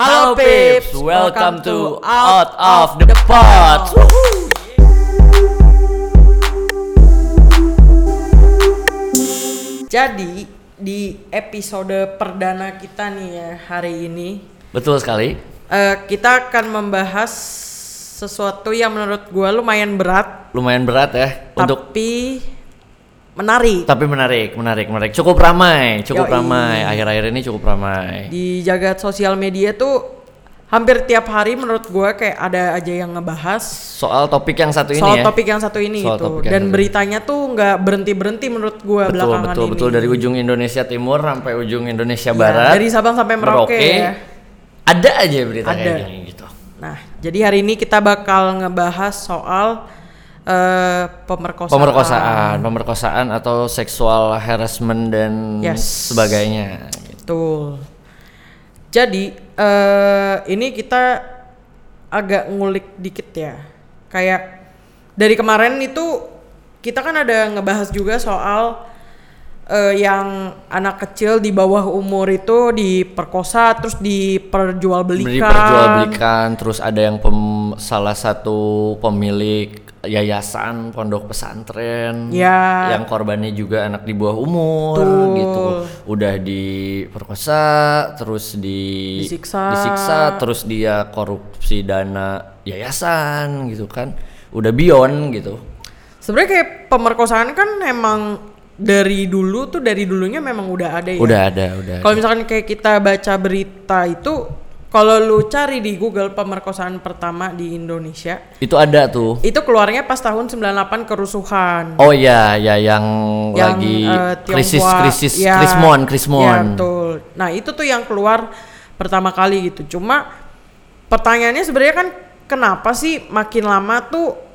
Halo Pips, welcome to Out of the Pot. Jadi di episode perdana kita nih ya hari ini Betul sekali. eh, kita akan membahas sesuatu yang menurut gua lumayan berat. Lumayan berat ya untuk tapi menarik tapi menarik, menarik, menarik. Cukup ramai, cukup Yoi. ramai. Akhir-akhir ini cukup ramai. di jagat sosial media tuh hampir tiap hari menurut gua kayak ada aja yang ngebahas Soal topik yang satu ini soal ya. topik yang satu ini Soal gitu yang dan beritanya tuh nggak berhenti berhenti menurut betul, belakangan betul, ini betul dari ujung Indonesia Timur sampai ujung Indonesia Iya, Barat. dari Sabang sampai Merauke, ya Ada aja berita kayak Ada. gini gitu. Nah, jadi hari ini kita bakal ngebahas soal eh pemerkosaan. Pemerkosaan, pemerkosaan atau seksual harassment dan Yes. sebagainya. Betul. Jadi eh ini kita agak ngulik dikit ya. Kayak dari kemarin itu kita kan ada ngebahas juga soal eh, yang anak kecil di bawah umur itu diperkosa terus diperjualbelikan. diperjualbelikan terus ada yang pem- salah satu pemilik yayasan pondok pesantren Ya. yang korbannya juga anak di bawah umur Betul. gitu udah diperkosa terus di Disiksa. disiksa terus dia korupsi dana yayasan gitu kan udah beyond gitu Sebenarnya kayak pemerkosaan kan emang dari dulu tuh dari dulunya memang udah ada ya. udah ada udah Kalau misalkan kayak kita baca berita itu, kalau lu cari di Google pemerkosaan pertama di Indonesia, itu ada tuh itu keluarnya pas tahun 98 kerusuhan. oh ya ya yang, yang lagi eh, krisis krisis ya, krismon krismon Ya, betul. Nah, itu tuh yang keluar pertama kali gitu. Cuma pertanyaannya sebenarnya kan kenapa sih makin lama tuh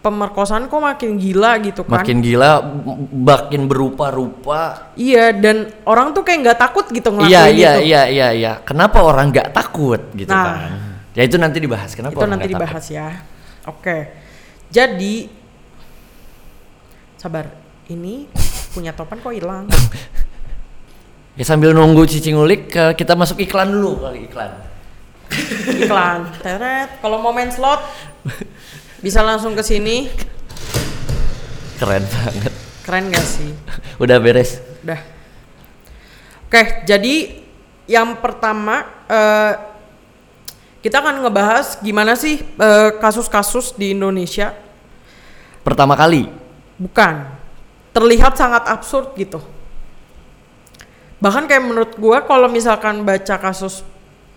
pemerkosaan kok makin gila gitu kan? makin gila makin berupa-rupa Iya, dan orang tuh kayak nggak takut gitu ngelakuin iya iya itu. iya iya iya kenapa orang nggak takut gitu Nah. kan ya itu nanti dibahas kenapa itu orang nanti dibahas ya. Oke. Jadi sabar. Ini punya topan kok hilang. takut? ya sambil nunggu cici ngulik ke- kita masuk iklan dulu kali iklan Iklan. Teret. Kalau mau main slot bisa langsung ke sini. keren banget Keren gak sih? udah beres Udah. Oke, jadi yang pertama eh, kita akan ngebahas gimana sih eh, kasus-kasus di Indonesia pertama kali Bukan. Terlihat sangat absurd gitu. Bahkan kayak menurut gua kalau misalkan baca kasus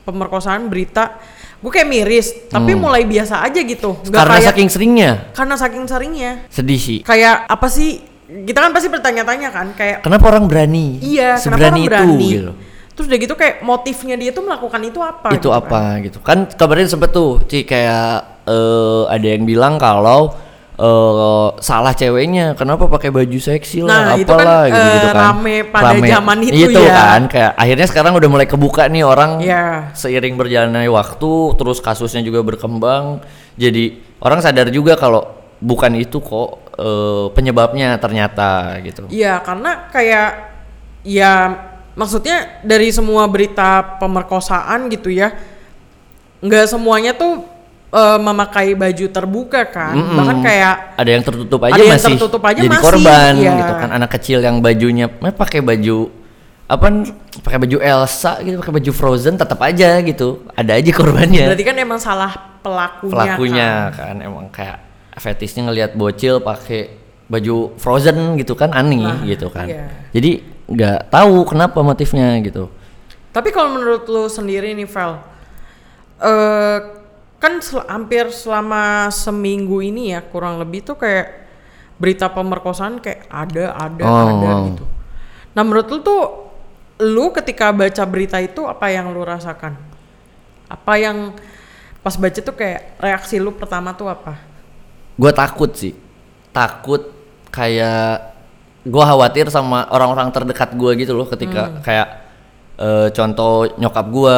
pemerkosaan berita, gue kayak miris, tapi mulai biasa aja gitu. Hmm. karena kayak- saking seringnya karena saking seringnya. sedih sih Kayak apa sih? Kita kan pasti bertanya-tanya kan, kayak kenapa orang berani iya, kenapa seberani orang berani? itu gitu Terus udah gitu kayak motifnya dia tuh melakukan itu apa? itu gitu kan. apa gitu kan kabarnya sempet tuh Ci kayak eh, ada yang bilang kalau eh, salah ceweknya. Kenapa pakai baju seksi lah? Nah, itu kan, apalah gitu gitu eh, kan. rame pada zaman itu itu ya. kan kayak akhirnya sekarang udah mulai kebuka nih orang Iya. seiring berjalannya waktu terus kasusnya juga berkembang. Jadi orang sadar juga kalau bukan itu kok eh, penyebabnya ternyata gitu. Iya, karena kayak ya maksudnya dari semua berita pemerkosaan gitu ya, nggak semuanya tuh eh, memakai baju terbuka kan, Mm-mm. bahkan kayak ada yang tertutup aja Ada yang masih tertutup aja jadi masih, korban iya. gitu kan anak kecil yang bajunya eh, pakai baju apa pakai baju Elsa gitu pakai baju Frozen tetap aja gitu ada aja korbannya berarti kan emang salah pelakunya. pelakunya kan. kan. emang kayak fetisnya ngelihat bocil pakai baju Frozen gitu kan aneh Nah, gitu kan iya. jadi nggak tahu kenapa motifnya gitu Tapi kalau menurut lu sendiri nih, Vel, eh kan sel- hampir selama seminggu ini ya kurang lebih tuh kayak berita pemerkosaan kayak ada, ada, Oh, ada oh. gitu. Nah menurut lu tuh, lu ketika baca berita itu apa yang lu rasakan? Apa yang pas baca tuh kayak reaksi lu pertama tuh apa? gue takut sih takut kayak gue khawatir sama orang-orang terdekat gue gitu loh ketika Hmm. kayak eh, contoh nyokap gue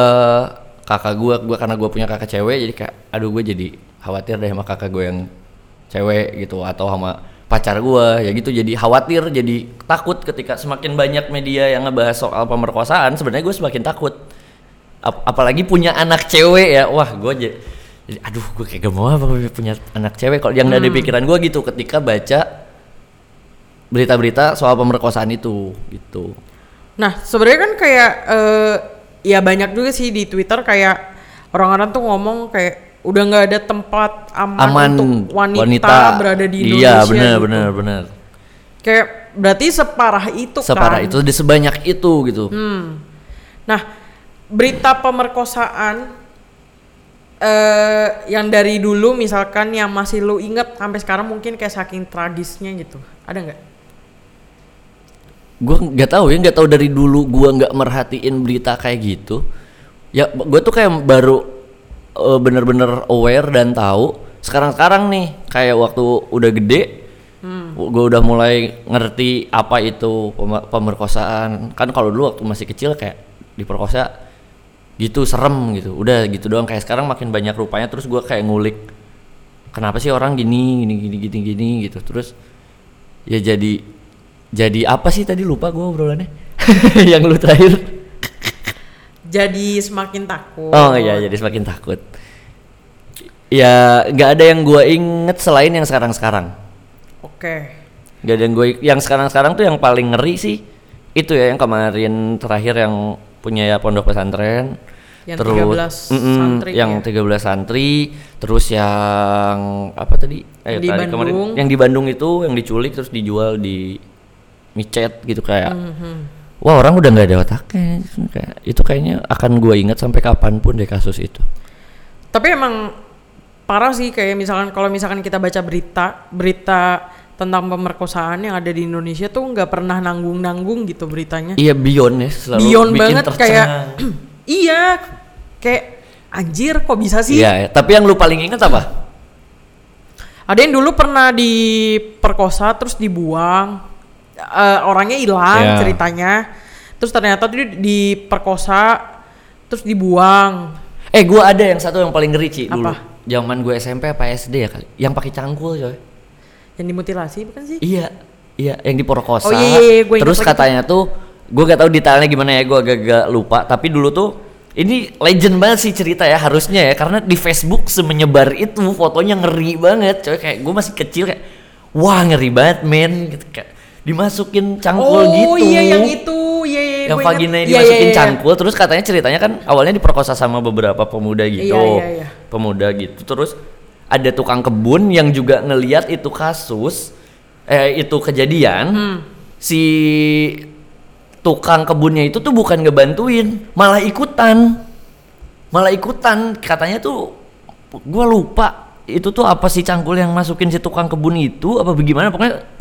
kakak gue gue karena gue punya kakak cewek jadi kayak aduh gue jadi khawatir deh sama kakak gue yang cewek gitu atau sama pacar gue ya gitu. Jadi khawatir jadi takut ketika semakin banyak media yang ngebahas soal pemerkosaan sebenarnya gue semakin takut. Ap- apalagi punya anak cewek ya wah gue jadi, aduh gue kayak gak mau apa punya anak cewek. Kalau yang dari pikiran gue gitu ketika baca berita-berita soal pemerkosaan itu gitu. Nah, sebenarnya kan kayak eh, ya banyak juga sih di Twitter kayak orang-orang tuh ngomong kayak udah nggak ada tempat aman, aman untuk wanita, berada di Indonesia. iya benar gitu. benar benar Kayak berarti separah itu separah kan. itu di sebanyak itu gitu Hmm. Nah, berita pemerkosaan eh yang dari dulu misalkan yang masih lu inget sampai sekarang mungkin kayak saking tragisnya gitu. Ada nggak? Gue nggak tahu ya nggak tahu dari dulu gue nggak merhatiin berita kayak gitu. Ya gue tuh kayak baru eh, bener-bener aware dan tahu. Sekarang-sekarang nih kayak waktu udah gede gue udah mulai ngerti apa itu pemer- pemerkosaan. Kan kalau dulu waktu masih kecil kayak diperkosa gitu serem gitu. Udah gitu doang kayak sekarang makin banyak rupanya. Terus gue kayak ngulik kenapa sih orang gini gini gini gini gini gitu. Terus ya jadi jadi apa sih tadi? Lupa gue obrolannya. Yang lu terakhir. Jadi semakin takut. oh iya jadi semakin takut. Ya nggak ada yang gue inget selain yang sekarang sekarang Oke. nggak ada yang gue yang sekarang sekarang tuh yang paling ngeri sih. Itu ya yang kemarin terakhir yang punya ya pondok pesantren. Yang terus 13 Mm-mm, santri yang ya? 13 santri. Terus yang apa tadi? Eh, Yang di tadi kemarin. Bandung. yang di Bandung itu yang diculik terus dijual di micet gitu kayak Mhm. wah orang udah nggak ada otaknya kayak itu kayaknya akan gue ingat sampai kapan pun deh kasus itu Tapi emang parah sih kayak misalkan kalau misalkan kita baca berita berita tentang pemerkosaan yang ada di Indonesia tuh nggak pernah nanggung-nanggung gitu beritanya. iya beyond ya selalu Beyond bikin banget tercengang. kayak iya kayak anjir kok bisa sih? iya ya. tapi yang lu paling ingat apa Ada yang dulu pernah diperkosa terus dibuang. Eh, orangnya hilang Iya. ceritanya. Terus ternyata dia diperkosa terus dibuang. eh gue ada yang satu yang paling ngeri Ci, dulu Apa? zaman gue SMP apa SD ya kali yang pakai cangkul coy Yang dimutilasi bukan sih? Iya, iya yang diperkosa. Oh, iya, iya, iya, gua Terus katanya tuh, gue gak tahu detailnya gimana ya, gue agak-agak lupa. Tapi dulu tuh ini legend banget sih cerita ya harusnya ya, karena di Facebook semenyebar itu fotonya ngeri banget, coy. Kayak gue masih kecil kayak, wah ngeri banget men, gitu kayak dimasukin cangkul oh gitu. iya yang itu, iya iya. yang gua ingat. vagina Iya, dimasukin iya, iya. cangkul terus katanya ceritanya kan awalnya diperkosa sama beberapa pemuda gitu Iya, iya, iya. pemuda gitu terus ada tukang kebun yang juga ngeliat itu kasus eh itu kejadian Hmm. si tukang kebunnya itu tuh bukan ngebantuin malah ikutan malah ikutan katanya tuh gua lupa itu tuh apa sih cangkul yang masukin si tukang kebun itu apa bagaimana pokoknya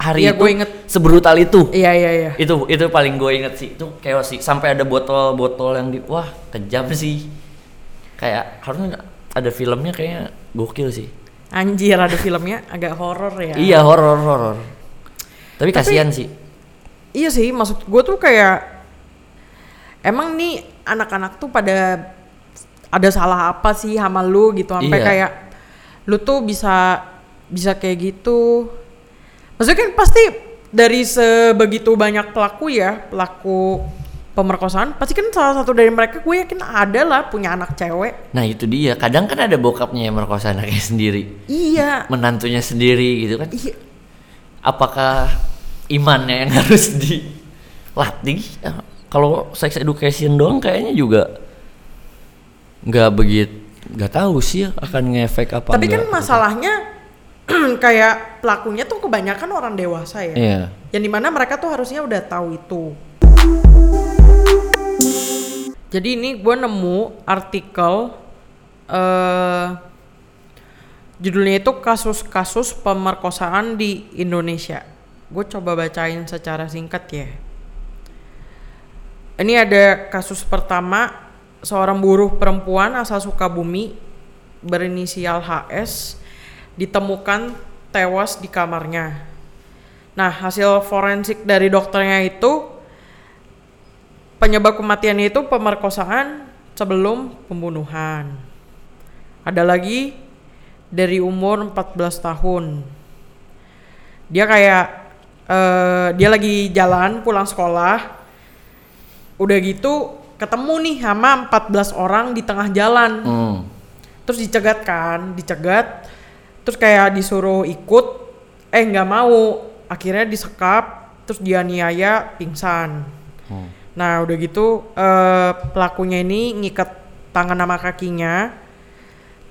hari Iya, itu gua inget. sebrutal itu Iya iya iya. itu itu paling gue inget sih itu chaos sih sampai ada botol-botol yang di wah kejam sih kayak harusnya ada filmnya kayaknya gokil sih Anjir ada filmnya agak horor ya. iya horor horor tapi kasihan sih Iya sih, maksud gue tuh kayak emang nih anak-anak tuh pada ada salah apa sih sama lu gitu sampai Iya. kayak lu tuh bisa bisa kayak gitu. Maksudnya kan pasti dari sebegitu banyak pelaku ya, pelaku pemerkosaan, pasti kan salah satu dari mereka gue yakin ada lah punya anak cewek. nah itu dia kadang kan ada bokapnya yang merkosa anaknya sendiri Iya. menantunya sendiri gitu kan Iya. apakah imannya yang harus dilatih Ya, kalau sex education doang kayaknya juga nggak begitu nggak tahu sih ya akan ngefek apa Tapi kan enggak. masalahnya kayak pelakunya tuh kebanyakan orang dewasa ya. iya Yang di mana mereka tuh harusnya udah tahu itu. Jadi ini gue nemu artikel eh judulnya itu kasus-kasus pemerkosaan di Indonesia. Gue coba bacain secara singkat ya. Ini ada kasus pertama seorang buruh perempuan asal Sukabumi berinisial HS ditemukan tewas di kamarnya. Nah, hasil forensik dari dokternya itu penyebab kematiannya itu pemerkosaan sebelum pembunuhan. Ada lagi dari umur 14 tahun. Dia kayak eh, dia lagi jalan pulang sekolah. Udah gitu ketemu nih sama 14 orang di tengah jalan Hmm. terus dicegat kan dicegat terus kayak disuruh ikut eh nggak mau. Akhirnya disekap terus dianiaya pingsan. Hmm. nah udah gitu eh, pelakunya ini ngikat tangan sama kakinya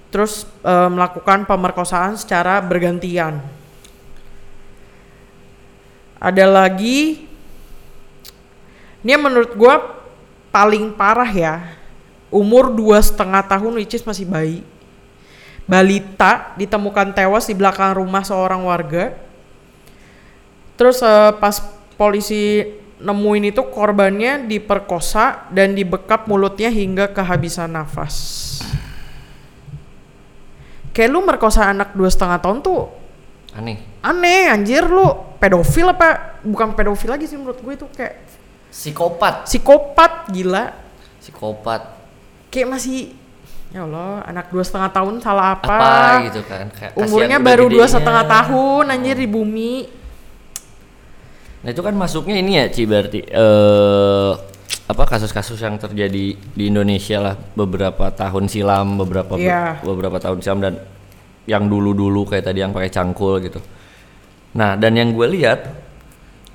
terus eh, melakukan pemerkosaan secara bergantian. Ada lagi ini yang menurut gua paling parah ya. Umur dua setengah tahun which is masih bayi balita ditemukan tewas di belakang rumah seorang warga terus eh, pas polisi nemuin itu korbannya diperkosa dan dibekap mulutnya hingga kehabisan nafas kayak lu merkosa anak dua setengah tahun tuh Aneh. aneh anjir lu pedofil apa bukan pedofil lagi sih menurut gue itu kayak Psikopat. psikopat gila Psikopat. kayak masih ya Allah anak dua setengah tahun salah apa, Apa, gitu kan. Kayak kasihan umurnya baru dua setengah tahun anjir di bumi Nah itu kan masuknya ini ya Ci berarti eh apa kasus-kasus yang terjadi di Indonesia lah beberapa tahun silam, beberapa be- Iya. beberapa tahun silam dan yang dulu-dulu kayak tadi yang pakai cangkul gitu. Nah dan yang gue lihat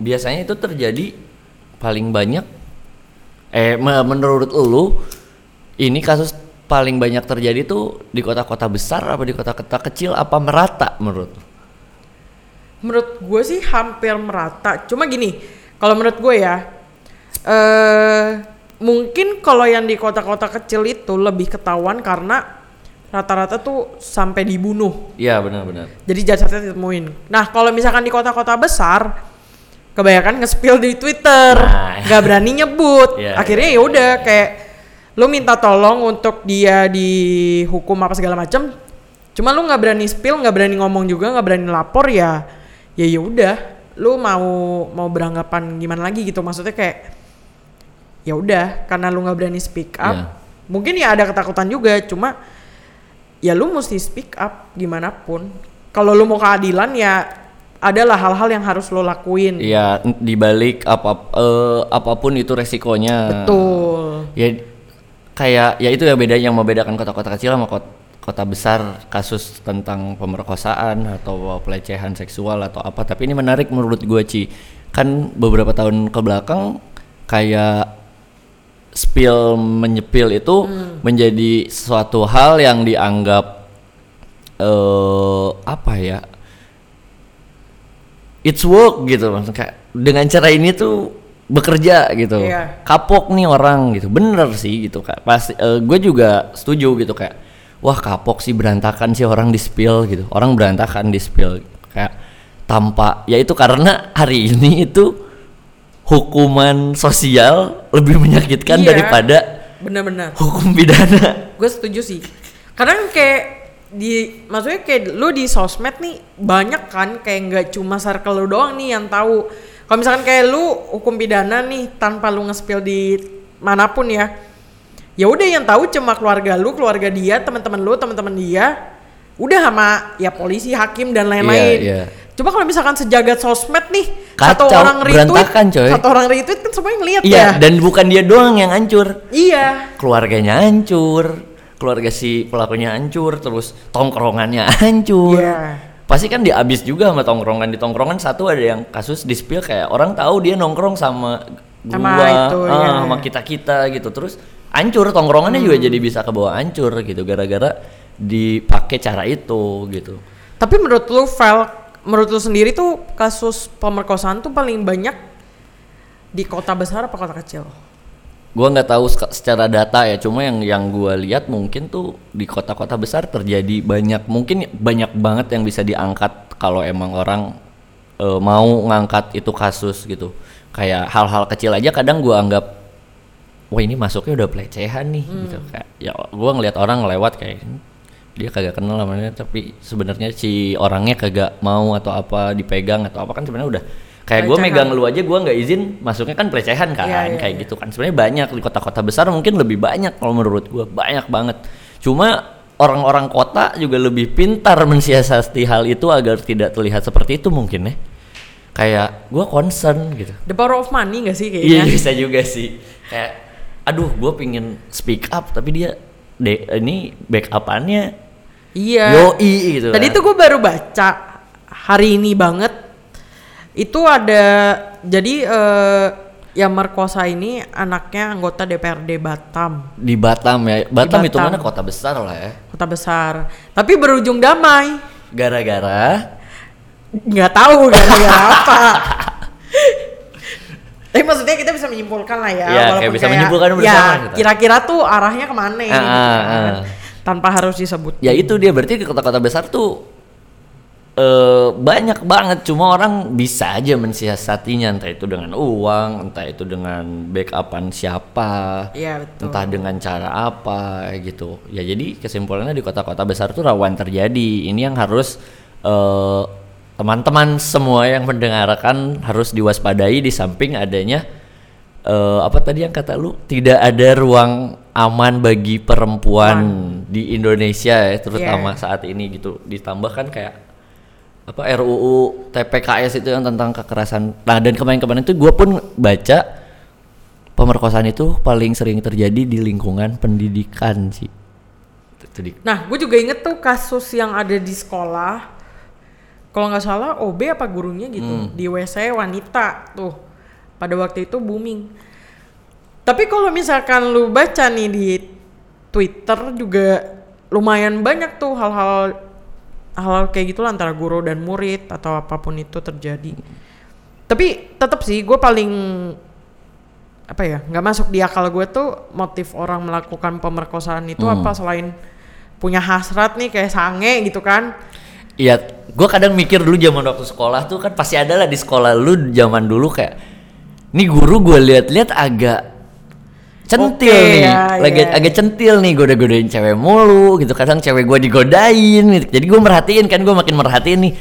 biasanya itu terjadi paling banyak eh me- menurut lu ini kasus paling banyak terjadi tuh di kota-kota besar apa di kota-kota kecil apa merata menurut? menurut gue sih hampir merata cuma gini kalau menurut gue ya eh mungkin kalau yang di kota-kota kecil itu lebih ketahuan karena rata-rata tuh sampai dibunuh Iya benar-benar. jadi jasadnya ditemuin nah kalau misalkan di kota-kota besar kebanyakan nge-spill di Twitter Nah. nggak berani nyebut Iya, akhirnya iya, ya udah kayak lu minta tolong untuk dia dihukum apa segala macam cuma lu nggak berani spill nggak berani ngomong juga nggak berani lapor ya ya ya udah lu mau mau beranggapan gimana lagi gitu? Maksudnya kayak ya udah karena lu nggak berani speak up Iya. mungkin ya ada ketakutan juga cuma ya lu mesti speak up gimana pun. Kalau lu mau keadilan ya adalah hal-hal yang harus lo lakuin. Iya, dibalik apa eh, apa pun itu resikonya. betul. Ya kayak ya itu ya beda yang membedakan kota-kota kecil sama kota, kota besar kasus tentang pemerkosaan atau pelecehan seksual atau apa. Tapi ini menarik menurut gue Ci. Kan beberapa tahun ke belakang kayak spill menyepil itu menjadi suatu hal yang dianggap eh apa ya it's work gitu maksudnya kayak dengan cara ini tuh bekerja gitu. Iya. kapok nih orang gitu. Bener sih gitu kak. Pasti gue juga setuju gitu kayak wah kapok sih berantakan sih orang di spill gitu. Orang berantakan di spill. Kayak tanpa ya itu karena hari ini itu hukuman sosial lebih menyakitkan Iya. daripada benar-benar hukum pidana. Gue setuju sih. Kadang kayak di maksudnya kayak lu di sosmed nih banyak kan kayak nggak cuma circle lu doang nih yang tahu kalau misalkan kayak lu hukum pidana nih tanpa lu nge-spill di mana pun ya ya udah yang tahu cuma keluarga lu keluarga dia teman-teman lu teman-teman dia udah sama ya polisi hakim dan lain-lain Iya, iya. coba kalau misalkan sejagat sosmed nih Kacau, satu orang retweet coy. satu orang retweet kan semuanya ngeliat iya ya dan bukan dia doang yang hancur iya keluarganya hancur, keluarga si pelakunya hancur, terus tongkrongannya hancur. Iya. Pasti kan diabis juga sama tongkrongan di tongkrongan satu ada yang kasus di spill kayak orang tahu dia nongkrong sama gua, Sama itu, ah, iya. sama kita kita gitu, terus hancur tongkrongannya juga Hmm. jadi bisa kebawa hancur gitu gara-gara dipakai cara itu gitu. Tapi menurut lu, Vel, menurut lu sendiri tuh kasus pemerkosaan tuh paling banyak di kota besar apa kota kecil? Gua nggak tahu secara data ya, cuma yang yang gua lihat mungkin tuh di kota-kota besar terjadi banyak, mungkin banyak banget yang bisa diangkat kalau emang orang eh, mau ngangkat itu kasus gitu. Kayak hal-hal kecil aja kadang gua anggap wah ini masuknya udah pelecehan nih gitu. Kayak ya gua ngelihat orang lewat kayak "Hmm, dia kagak kenal namanya tapi sebenarnya si orangnya kagak mau atau apa dipegang atau apa kan sebenarnya udah kayak gue megang lu aja gua nggak izin masuknya kan pelecehan kan Iya, iya, kayak iya. gitu kan sebenarnya banyak di kota-kota besar mungkin lebih banyak kalau menurut gua banyak banget cuma orang-orang kota juga lebih pintar mensiasati hal itu agar tidak terlihat seperti itu mungkin ya kayak gua concern gitu The power of money gak sih iya kayaknya? bisa juga sih kayak aduh gue pingin speak up tapi dia de, ini backupannya Iya. yoi gitu Tadi kan. tuh gue baru baca hari ini banget. Itu ada jadi eh, yang merkosa ini anaknya anggota DPRD Batam, di Batam ya Batam, itu Batam. mana kota besar lah ya kota besar. Tapi berujung damai. gara-gara Nggak tahu gara-gara apa. Tapi maksudnya kita bisa menyimpulkan lah ya. Iya, walaupun kayak bisa menyimpulkan bersama Ya, kita. kira-kira tuh arahnya ke mana Ah, gitu ah, kan. ah. Tanpa harus disebut. ya itu dia berarti ke kota-kota besar tuh eh banyak banget. Cuma orang bisa aja mensiasatinya. Entah itu dengan uang entah itu dengan backupan siapa Iya, betul. entah dengan cara apa gitu. Ya jadi kesimpulannya di kota-kota besar tuh rawan terjadi. Ini yang harus eh, teman-teman semua yang mendengarkan harus diwaspadai di samping adanya eh, apa tadi yang kata lu? Tidak ada ruang aman bagi perempuan di Indonesia ya terutama Iya. saat ini gitu. Ditambahkan kayak apa RUU TPKS itu yang tentang kekerasan nah dan kemarin-kemarin itu gue pun baca pemerkosaan itu paling sering terjadi di lingkungan pendidikan sih Nah, gue juga inget tuh kasus yang ada di sekolah. Kalau nggak salah OB apa gurunya gitu di WC wanita tuh. Pada waktu itu booming. Tapi kalau misalkan lu baca nih di Twitter juga lumayan banyak tuh hal-hal hal kayak gitu lah antara guru dan murid atau apa pun itu terjadi. Tapi tetap sih gue paling apa ya nggak masuk di akal gue tuh motif orang melakukan pemerkosaan itu Hmm. apa selain punya hasrat nih kayak sange gitu kan Iya, gue kadang mikir dulu zaman waktu sekolah tuh kan pasti ada lah di sekolah lu zaman dulu kayak, nih guru gue lihat-lihat agak centil Oke, nih, ya, lagi ya. agak centil nih, goda-godain cewek mulu gitu. Kadang cewek gue digodain, gitu. jadi gue merhatiin kan gue makin merhatiin nih,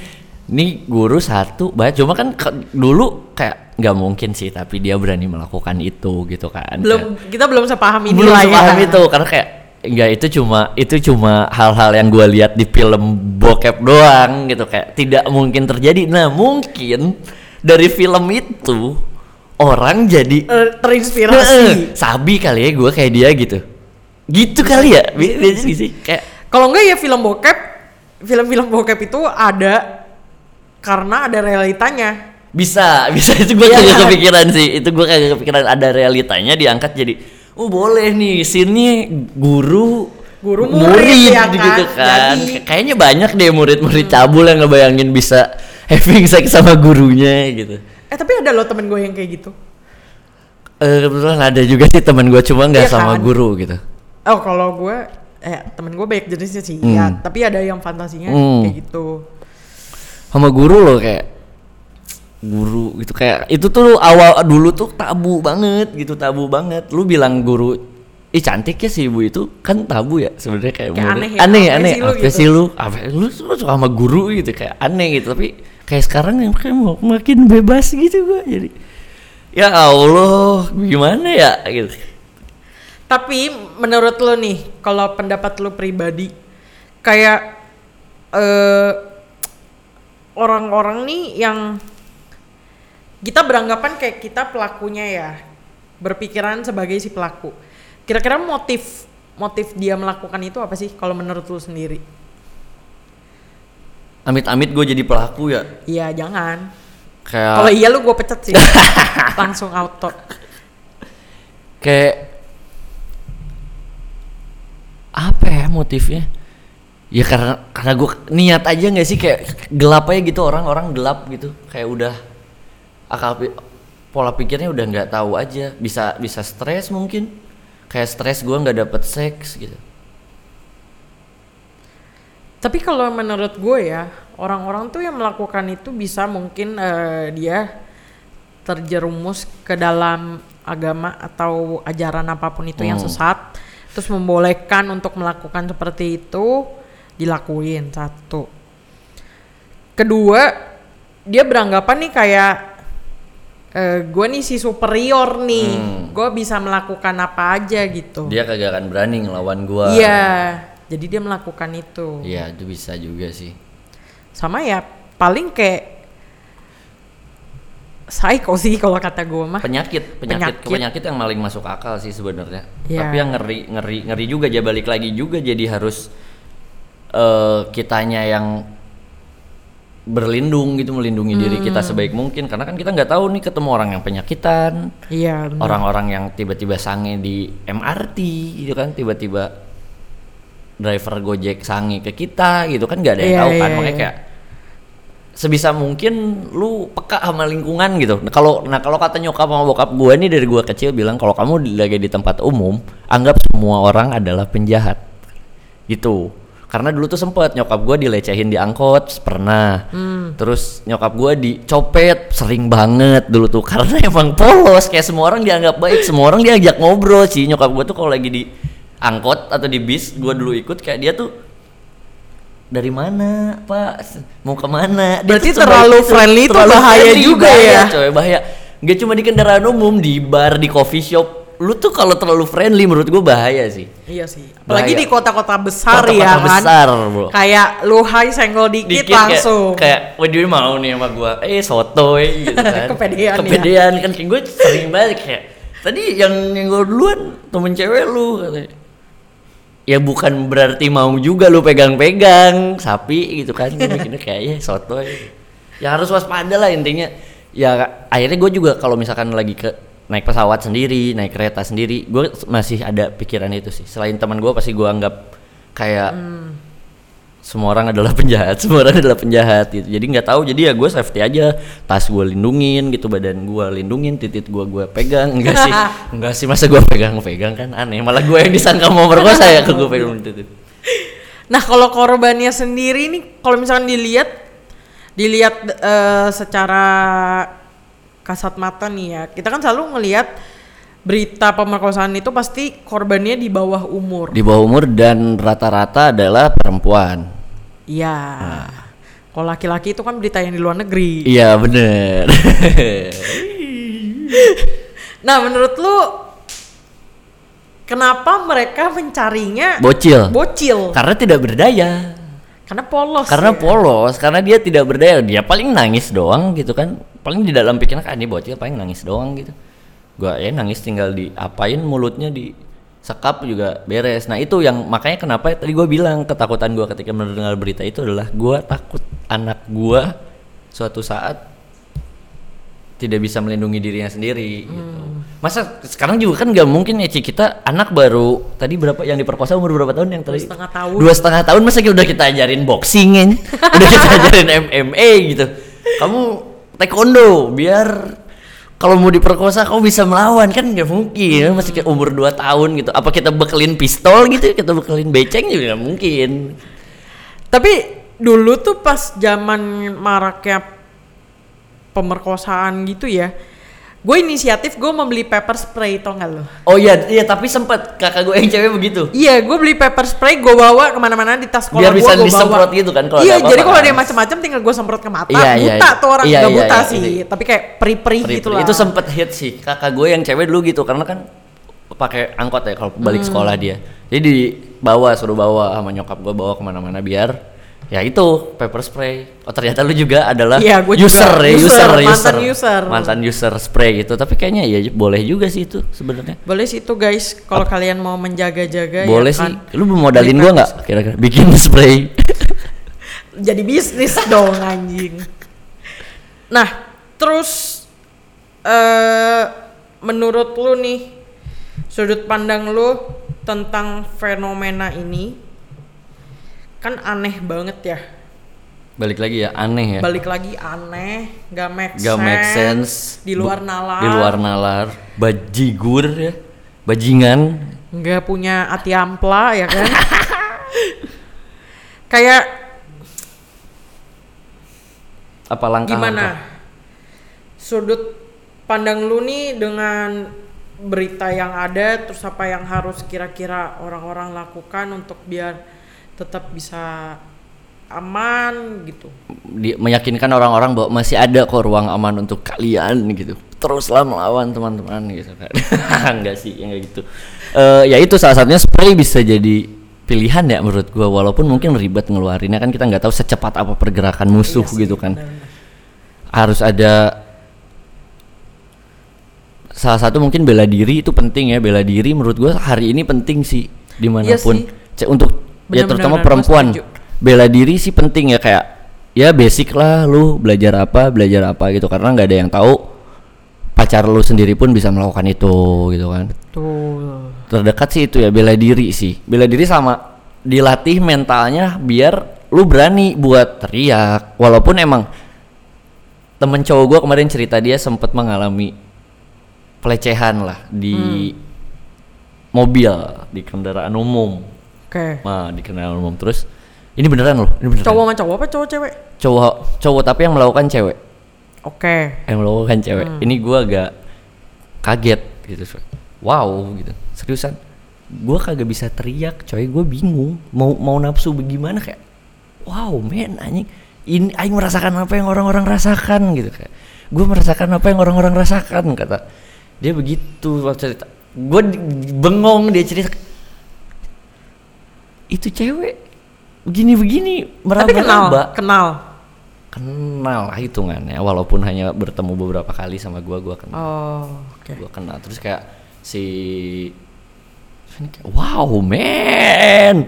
nih guru satu, banyak cuma kan ke- dulu kayak nggak mungkin sih, tapi dia berani melakukan itu gitu kan. belum kita belum sepaham ini belum lah ya sepaham itu karena kayak enggak itu cuma itu cuma hal-hal yang gue lihat di film bokep doang gitu kayak tidak mungkin terjadi nah mungkin dari film itu orang jadi Eh, terinspirasi. "Eh, sabi kali ya gue kayak dia gitu. Gitu kali ya Bi- biasa sih kayak kalau enggak ya film bokep film-film bokep itu ada karena ada realitanya. Bisa bisa itu gue Iya kagak kan? kepikiran sih. Itu gue kagak kepikiran ada realitanya diangkat jadi oh boleh nih sini guru Guru murid, ya kan? gitu kan. Jadi- Kay- kayaknya banyak deh murid-murid cabul yang ngebayangin bisa having sex sama gurunya gitu eh tapi ada loh temen gue yang kayak gitu. Eh kebetulan ada juga sih teman gue cuma nggak Iya sama kan? guru gitu. Oh kalau gue eh temen gue banyak jenisnya sih Hmm. ya tapi ada yang fantasinya Hmm. kayak gitu. Sama guru loh kayak guru gitu. Kayak itu tuh awal dulu tuh tabu banget gitu tabu banget. Lu bilang guru ih cantik ya si ibu itu. Kan tabu ya sebenarnya kayak, Kayak aneh ya, aneh apa aneh. sih lu apa gitu? sih lu. Apa lu, lu suka sama guru gitu kayak aneh gitu. Tapi kayak sekarang yang kayak makin bebas gitu gua jadi ya Allah gimana ya gitu Tapi menurut lo nih, kalau pendapat lo pribadi, kayak eh orang-orang nih yang kita beranggapan kayak kita pelakunya ya, berpikiran sebagai si pelaku. Kira-kira motif motif dia melakukan itu apa sih? Kalau menurut lo sendiri? Amit-amit gue jadi pelaku ya? Iya jangan. kayak Kalau iya lu gue pecat sih, langsung auto. kayak apa ya motifnya? Ya karena karena gue niat aja nggak sih? Kayak gelap aja gitu orang-orang gelap gitu. Kayak udah akal pi- pola pikirnya udah nggak tahu aja. Bisa bisa stres mungkin. Kayak stres gue nggak dapet seks gitu Tapi kalau menurut gue ya, orang-orang tuh yang melakukan itu bisa mungkin eh, dia terjerumus ke dalam agama atau ajaran apa pun itu yang Hmm. sesat, terus membolehkan untuk melakukan seperti itu dilakuin satu. Kedua, dia beranggapan nih kayak eh, gue nih si superior nih, Hmm. gue bisa melakukan apa aja gitu. dia kagak akan berani ngelawan gue Iya, jadi dia melakukan itu. iya itu bisa juga sih sama ya paling kayak psycho sih kalau kata gue mah. penyakit penyakit Penyakit. penyakit yang paling masuk akal sih sebenarnya Ya. tapi yang ngeri ngeri ngeri juga aja balik lagi juga jadi harus eh kitanya yang berlindung gitu melindungi diri kita Hmm. sebaik mungkin karena kan kita nggak tahu nih ketemu orang yang penyakitan Iya. orang-orang yang tiba-tiba sange di MRT gitu kan tiba-tiba driver Gojek sange ke kita gitu kan nggak ada yang Iya, tahu kan iya, makanya iya. kayak sebisa mungkin lu peka sama lingkungan gitu. Nah, kalau nah kalau kata nyokap sama bokap gua nih dari gua kecil bilang kalau kamu lagi di tempat umum, anggap semua orang adalah penjahat. Gitu. Karena dulu tuh sempet nyokap gua dilecehin di angkot pernah. Hmm. Terus nyokap gua dicopet sering banget dulu tuh karena emang polos kayak semua orang dianggap baik, semua orang diajak ngobrol sih. Nyokap gua tuh kalau lagi di angkot atau di bis gua dulu ikut kayak dia tuh dari mana pak mau ke mana Dia Berarti terlalu friendly itu bahaya juga bahaya, ya? coy bahaya Gak cuma di kendaraan umum di bar di coffee shop lu tuh kalau terlalu friendly menurut gua bahaya sih Iya sih. Apalagi Bahaya. di kota-kota besar Kota-kota ya kan. besar, bro. Kayak lu hai senggol dikit, dikit kayak- langsung. kayak waduh mau nih sama gua eh sotoy gitu kan Kepedean ya. kepedean kan kayak gue sering banget kayak tadi yang yang gue duluan temen cewek lu katanya ya bukan berarti mau juga lu pegang-pegang sapi gitu kan. Gue mikirnya kayak ya sotoy ya. Harus waspada lah intinya. Ya akhirnya gue juga kalau misalkan lagi ke naik pesawat sendiri naik kereta sendiri gue masih ada pikiran itu sih. Selain teman gue pasti gue anggap kayak semua orang adalah penjahat, semua orang adalah penjahat gitu. Jadi nggak tahu, jadi ya gue safety aja, tas gue lindungin gitu, badan gue lindungin, titit gue gue pegang, enggak sih, enggak sih masa gue pegang-pegang kan aneh, malah gue yang disangka mau merkosa ya ke gue pegang titit. Nah kalau korbannya sendiri nih, kalau misalkan dilihat, dilihat eh, secara kasat mata nih ya, kita kan selalu ngelihat berita pemerkosaan itu pasti korbannya di bawah umur. Di bawah umur dan rata-rata adalah perempuan. Iya. Kalau laki-laki itu kan berita yang di luar negeri. Iya bener. Nah menurut lu kenapa mereka mencarinya Bocil. bocil? Karena tidak berdaya. Karena polos. karena ya. polos karena dia tidak berdaya dia paling nangis doang gitu kan paling di dalam pikiran kan ini bocil paling nangis doang gitu gua ya nangis tinggal diapain mulutnya di sekap juga beres nah itu yang makanya kenapa tadi gua bilang ketakutan gua ketika mendengar berita itu adalah gua takut anak gua suatu saat tidak bisa melindungi dirinya sendiri gitu. Masa sekarang juga kan nggak mungkin ya Ci, kita anak baru tadi berapa yang diperkosa umur berapa tahun yang tadi? Dua setengah tahun. Dua setengah tahun masa kita udah kita ajarin boxing udah kita ajarin MMA gitu. Kamu taekwondo biar kalau mau diperkosa kamu bisa melawan. Kan nggak mungkin. Masih kayak umur 2 tahun gitu. Apa kita bekelin pistol gitu? Kita bekelin beceng juga nggak mungkin. Tapi dulu tuh pas zaman maraknya pemerkosaan gitu ya, gue inisiatif gue membeli pepper spray tau gak lo? oh iya iya tapi sempet kakak gue yang cewek begitu Iya, gue beli pepper spray, gue bawa ke mana-mana di tas sekolah Biar bisa gue disemprot bawa. gitu kan kalau Iya, jadi kalau kan. ada yang macam-macam tinggal gue semprot ke mata. Iya, iya, buta iya. tuh orang Iya, nggak iya, buta iya, sih, iya. tapi kayak peri-peri Peri- gitu lah. Itu sempet hit sih. Kakak gue yang cewek dulu gitu karena kan pakai angkot ya kalau balik Hmm. sekolah dia. Jadi bawa suruh bawa sama nyokap gue bawa ke mana-mana biar ya itu pepper spray. Oh ternyata lu juga adalah Iya, gua juga. user ya User, user, mantan user. mantan user spray gitu. Tapi kayaknya ya boleh juga sih itu sebenarnya. Boleh sih itu guys, kalau kalian mau menjaga-jaga boleh ya sih. kan. Lu mau modalin gua nggak kira-kira bikin spray? jadi bisnis dong anjing. Nah, terus eh menurut lu nih sudut pandang lu tentang fenomena ini kan aneh banget ya. Balik lagi ya aneh ya. Balik lagi aneh, gak make Gak sense, make sense di luar nalar. Di luar nalar, bajigur ya. Bajingan nggak punya hati ampla ya kan kayak apa langkah gimana sudut pandang lu nih dengan berita yang ada terus apa yang harus kira-kira orang-orang lakukan untuk biar tetap bisa aman gitu. Di, meyakinkan orang-orang bahwa masih ada kok ruang aman untuk kalian gitu. Teruslah melawan teman-teman gitu kan. Enggak sih enggak gitu. Eh ya itu salah satunya spray bisa jadi pilihan ya menurut gua. Walaupun mungkin ribet ngeluarinnya kan kita nggak tahu secepat apa pergerakan musuh Iya sih, gitu kan. benar-benar. harus ada salah satu mungkin bela diri itu penting ya. Bela diri menurut gua hari ini penting sih di mana pun. Iya sih. C- untuk ya terutama gua perempuan. bela diri sih penting ya kayak ya basic lah lu belajar apa belajar apa gitu. Karena nggak ada yang tahu pacar lu sendiri pun bisa melakukan itu gitu kan. Tuh. terdekat sih itu ya bela diri sih. Bela diri sama dilatih mentalnya biar lu berani buat teriak. Walaupun emang temen cowok gua kemarin cerita dia sempat mengalami pelecehan lah di mobil di kendaraan umum Oke. nah di kendaraan umum. Terus ini beneran loh ini beneran. Cowok sama cowok apa cowok cewek? cowok cowok tapi yang melakukan cewek. Oke. yang melakukan cewek. Ini gua agak kaget gitu. Wow gitu. Seriusan. Gua kagak bisa teriak coy. Gue bingung. Mau mau nafsu bagaimana kayak wow men anjing. Ini aing merasakan apa yang orang-orang rasakan gitu kayak. Gue merasakan apa yang orang-orang rasakan kata. Dia begitu waktu cerita. Gue bengong dia cerita itu cewek. Begini-begini Tapi kenal, meraba-raba kenal. kenal lah hitungannya walaupun hanya bertemu beberapa kali sama gua gua kenal. Oh, oke. gua kenal. Terus kayak si wow man!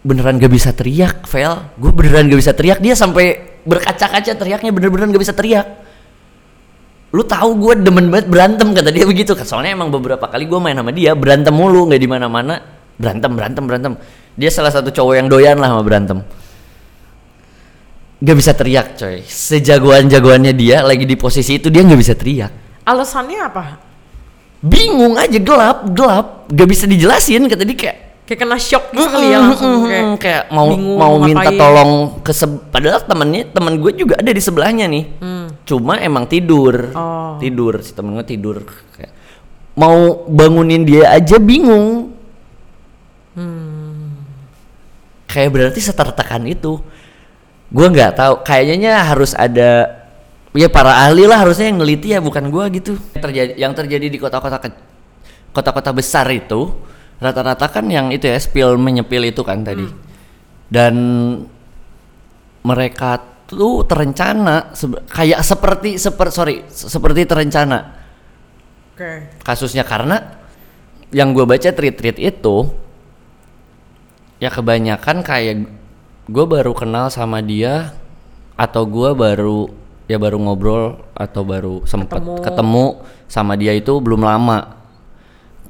Beneran gak bisa teriak Vel. Gue beneran gak bisa teriak. Dia sampai berkaca-kaca teriaknya bener-bener gak bisa teriak. Lu tahu gue demen banget berantem kata dia begitu. Kan soalnya emang beberapa kali gue main sama dia berantem mulu nggak di mana-mana berantem berantem berantem. Dia salah satu cowok yang doyan lah sama berantem. Gak bisa teriak coy. Sejagoan-jagoannya dia lagi di posisi itu dia nggak bisa teriak. Alasannya apa? bingung aja gelap gelap. Gak bisa dijelasin kata dia kayak Kayak kena shock gitu kali ya langsung kayak, Mm, kayak mau bingung mau minta ngapain. tolong ke padahal temennya temen gue juga ada di sebelahnya nih. Cuma emang tidur. Hmm. Oh. tidur si temen gue tidur. Kayak mau bangunin dia aja bingung Hmm. Kayak berarti setertekan itu. Gue nggak tahu kayaknya harus ada ya para ahli lah harusnya yang neliti ya bukan gue gitu. Yang terjadi yang terjadi di kota-kota ke- kota-kota besar itu rata-rata kan yang itu ya spill menyepil itu kan tadi. Dan mereka tuh terencana sebe- kayak seperti seper sorry se- seperti terencana. Kasusnya karena yang gue baca tweet-tweet itu ya kebanyakan kayak gue baru kenal sama dia atau gue baru ya baru ngobrol atau baru sempet Ketemu. ketemu. sama dia itu belum lama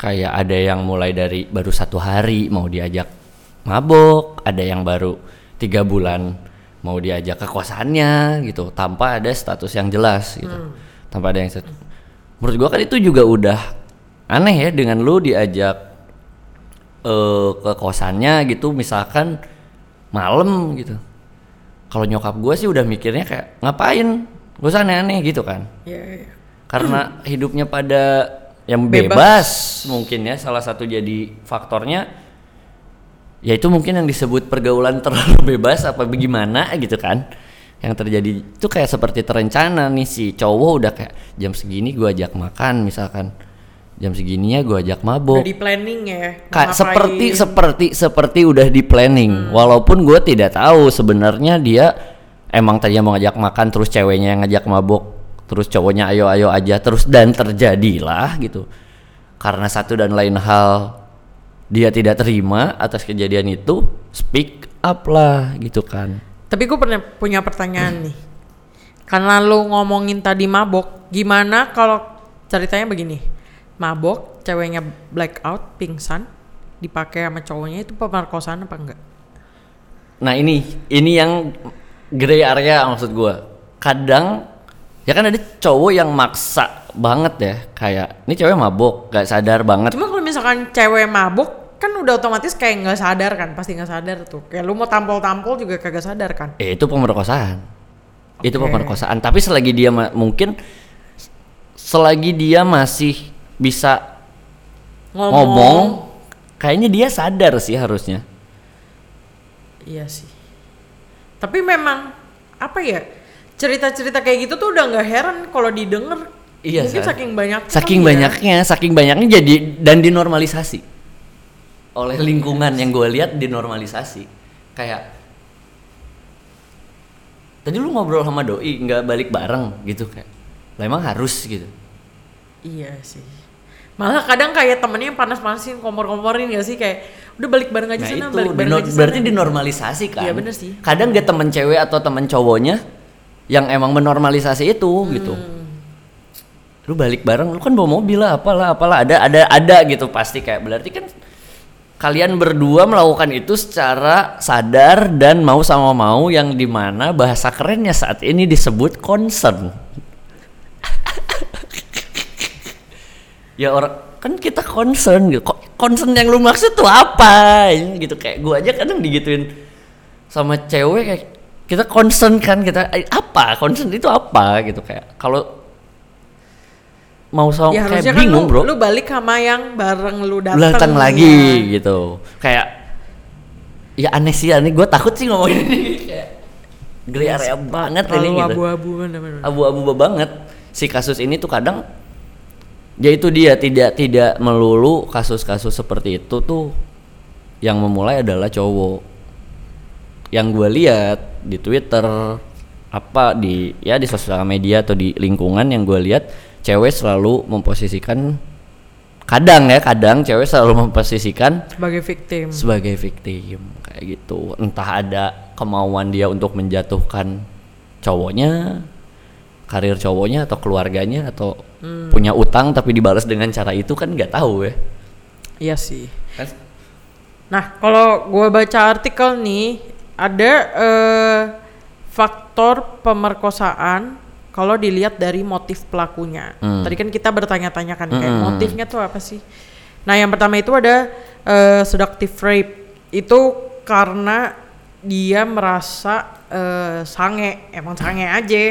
kayak ada yang mulai dari baru satu hari mau diajak mabok ada yang baru tiga bulan mau diajak ke kosannya gitu tanpa ada status yang jelas gitu tanpa ada yang menurut gua kan itu juga udah aneh ya dengan lu diajak eh ke kosannya gitu misalkan malam gitu kalau nyokap gua sih udah mikirnya kayak ngapain gak usah aneh-aneh gitu kan Iya, iya. karena hidupnya pada yang Bebas. bebas. mungkin ya salah satu jadi faktornya ya itu mungkin yang disebut pergaulan terlalu bebas apa bagaimana gitu kan yang terjadi itu kayak seperti terencana nih si cowok udah kayak jam segini gua ajak makan misalkan jam segininya gua ajak mabok Udah di planning ya. ngapain. seperti seperti seperti udah di planning walaupun gue tidak tahu sebenarnya dia emang tadinya mau ngajak makan terus ceweknya yang ngajak mabok terus cowoknya ayo ayo aja terus dan terjadilah gitu karena satu dan lain hal dia tidak terima atas kejadian itu speak up lah gitu kan Tapi gue pernah punya pertanyaan nih. Karena lu ngomongin tadi mabok, gimana kalau ceritanya begini? Mabok, ceweknya blackout, pingsan, dipakai sama cowoknya itu pemerkosaan apa enggak? Nah ini ini yang gray area maksud gua. Kadang ya kan ada cowok yang maksa banget ya kayak ini cewek mabok gak sadar banget. Cuma kalau misalkan cewek mabuk, kan udah otomatis kayak nggak sadar kan, pasti nggak sadar tuh. Kayak lu mau tampol-tampol juga kagak sadar kan? Eh, itu pemerkosaan. Itu Oke. pemerkosaan. Tapi selagi dia mungkin selagi dia masih bisa ngomong, kayaknya dia sadar sih harusnya. Iya sih. Tapi memang apa ya? Cerita-cerita kayak gitu tuh udah nggak heran kalau didengar. Iya, Mungkin saking banyak. Saking banyaknya, saking banyaknya jadi dan dinormalisasi oleh lingkungan yang gue lihat dinormalisasi. Kayak tadi lu ngobrol sama doi nggak balik bareng gitu kayak, lah emang harus gitu. Iya sih. Malah kadang kayak temennya yang panas-panasin kompor-komporin ya sih kayak udah balik bareng aja Nah sana, itu balik bareng aja sana. berarti dinormalisasi kan? Iya, bener sih. Kadang dia temen cewek atau temen cowoknya yang emang menormalisasi itu gitu. Hmm. Lu balik bareng, lu kan bawa mobil lah, apalah, apalah, ada, ada, ada gitu pasti kayak berarti kan kalian berdua melakukan itu secara sadar dan mau sama mau yang di mana bahasa kerennya saat ini disebut concern. Ya orang kan kita concern gitu. Concern yang lu maksud tuh apa? Gitu kayak gua aja kadang digituin sama cewek kayak kita concern kan kita eh, apa? Concern itu apa? Gitu kayak kalau mau sama ya kayak kan bingung lu, bro. lu balik sama yang bareng lu datang. datang ya. lagi gitu. Kayak ya aneh sih aneh. Gue takut sih ngomongin ini. Kayak geli area banget ini gitu. abu-abu kan abu-abu banget. Si kasus ini tuh kadang ya itu dia tidak tidak melulu kasus-kasus seperti itu tuh yang memulai adalah cowok yang gue lihat di Twitter apa di ya di sosial media atau di lingkungan yang gue lihat cewek selalu memposisikan kadang ya kadang cewek selalu memposisikan sebagai victim. sebagai victim kayak gitu entah ada kemauan dia untuk menjatuhkan cowoknya karir cowoknya atau keluarganya atau punya utang tapi dibalas dengan cara itu kan nggak tahu ya Iya sih. kan Nah, kalau gua baca artikel nih ada eh, faktor pemerkosaan kalau dilihat dari motif pelakunya. Hmm. Tadi kan kita bertanya-tanya kan kayak Hmm. motifnya tuh apa sih? Nah, yang pertama itu ada eh, seductive rape. Itu karena dia merasa eh, sange, emang sange aja.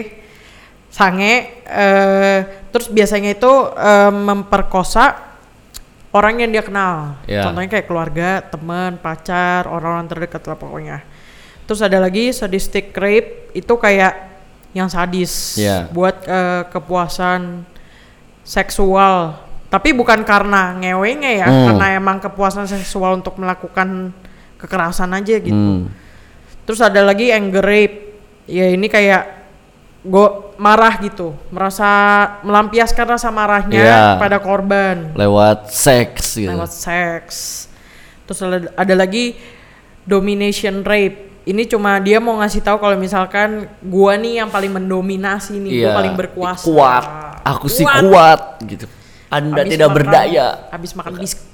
Sange eh, terus biasanya itu eh, memperkosa orang yang dia kenal. Ya. Contohnya kayak keluarga, teman, pacar, orang-orang terdekat lah pokoknya. Terus ada lagi sadistic rape itu kayak yang sadis Ya. buat eh, kepuasan seksual. Tapi bukan karena ngewenya ya, Hmm. karena emang kepuasan seksual untuk melakukan kekerasan aja gitu. Hmm. Terus ada lagi anger rape. Ya ini kayak gue marah gitu, merasa melampiaskan rasa marahnya Iya. pada korban lewat seks gitu lewat seks. Terus ada, ada lagi domination rape. Ini cuma dia mau ngasih tahu kalau misalkan gua nih yang paling mendominasi nih, gua paling berkuasa. Iya. kuat aku sih kuat gitu anda Habis tidak makan- berdaya Habis makan biskuit.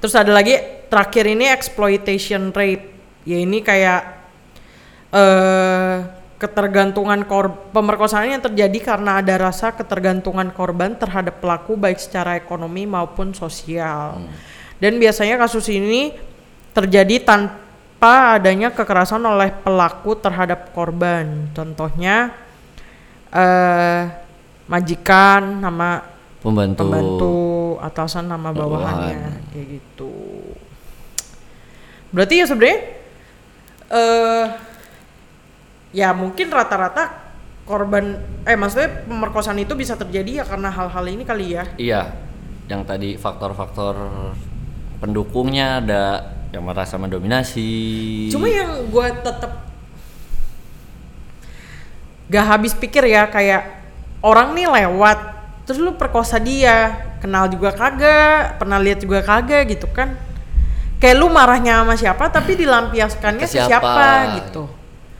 Terus ada lagi terakhir ini exploitation rape. Ya ini kayak eh ketergantungan kor pemerkosaan yang terjadi karena ada rasa ketergantungan korban terhadap pelaku baik secara ekonomi maupun sosial. Dan biasanya kasus ini terjadi tanpa adanya kekerasan oleh pelaku terhadap korban. Contohnya eh majikan sama pembantu, pembantu atasan nama bawahannya Bawahan. kayak gitu berarti ya sebenarnya eh ya mungkin rata-rata korban eh maksudnya pemerkosaan itu bisa terjadi ya karena hal-hal ini kali ya? Iya yang tadi faktor-faktor pendukungnya ada yang merasa mendominasi cuma yang gue tetap gak habis pikir ya kayak orang nih lewat terus lu perkosa dia kenal juga kagak pernah lihat juga kagak gitu kan. Kayak lu marahnya sama siapa tapi dilampiaskannya Ke ke siapa gitu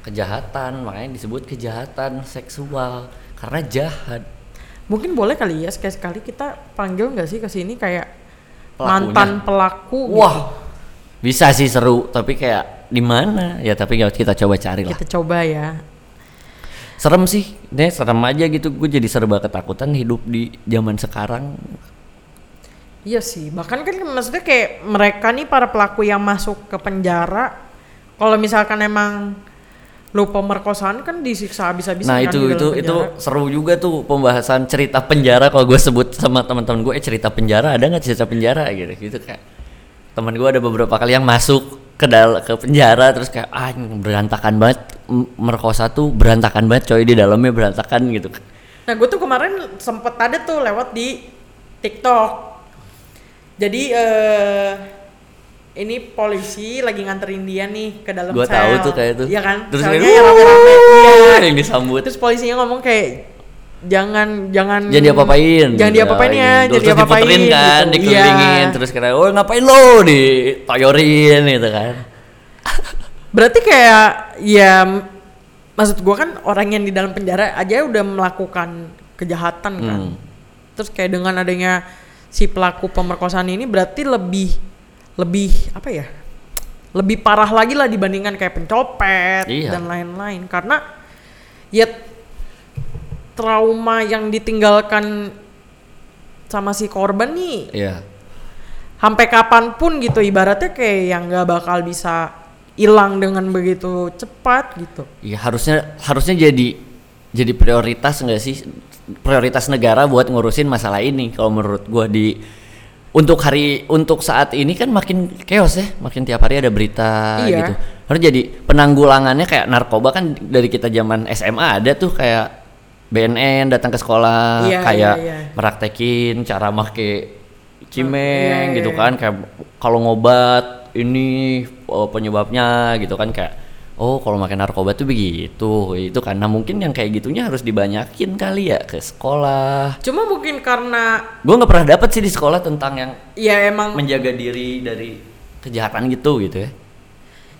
kejahatan makanya disebut kejahatan seksual karena jahat. Mungkin boleh kali ya sekali-sekali kita panggil nggak sih ke sini kayak Pelakunya. mantan pelaku gitu. wah bisa sih seru tapi kayak di mana? Ya tapi kita coba cari lah kita coba ya. Serem sih deh serem aja gitu. Gue jadi serba ketakutan hidup di zaman sekarang. Iya sih, bahkan kan maksudnya kayak mereka nih para pelaku yang masuk ke penjara, kalau misalkan emang lu pemerkosaan kan disiksa habis-habisan nah kan itu di itu itu seru juga tuh pembahasan cerita penjara kalau gue sebut sama teman-teman gue eh cerita penjara ada nggak cerita penjara? Gitu gitu kayak. Teman gue ada beberapa kali yang masuk ke dal ke penjara terus kayak ah berantakan banget merkosa tuh berantakan banget coy di dalamnya berantakan gitu. Nah gue tuh kemarin sempet ada tuh lewat di TikTok. Jadi eh ini polisi lagi nganterin dia nih ke dalam gue sel. tahu tuh kayak itu Iya kan? terus Selnya kayak, yang rame-rame. Iya. yang disambut Terus polisinya ngomong kayak jangan jangan Jangan diapa-apain. jangan gitu. diapa-apain ya Gitu. jangan Terus diapa-apain kan, gitu. dikelilingin, Iya. terus kira, oh ngapain lo ditoyorin gitu kan. berarti kayak ya maksud gua kan orang yang di dalam penjara aja udah melakukan kejahatan kan Hmm. terus kayak dengan adanya si pelaku pemerkosaan ini berarti lebih lebih apa ya lebih parah lagi lah dibandingkan kayak pencopet Iya. dan lain-lain karena ya trauma yang ditinggalkan sama si korban nih Iya. sampai kapan pun gitu ibaratnya kayak yang nggak bakal bisa hilang dengan begitu cepat gitu Iya harusnya harusnya jadi jadi prioritas enggak sih prioritas negara buat ngurusin masalah ini kalau menurut gua di untuk hari untuk saat ini kan makin chaos ya makin tiap hari ada berita Iya. gitu harus jadi penanggulangannya kayak narkoba kan dari kita zaman SMA ada tuh kayak BNN datang ke sekolah Iya, kayak iya, iya. meraktekin cara make Iya, cimeng iya, gitu iya. kan kayak kalau ngobat ini oh, penyebabnya gitu kan kayak oh kalau makan narkoba tuh begitu. Itu karena mungkin yang kayak gitunya harus dibanyakin kali ya ke sekolah. Cuma mungkin karena gue nggak pernah dapet sih di sekolah tentang yang ya emang menjaga diri dari kejahatan gitu gitu ya.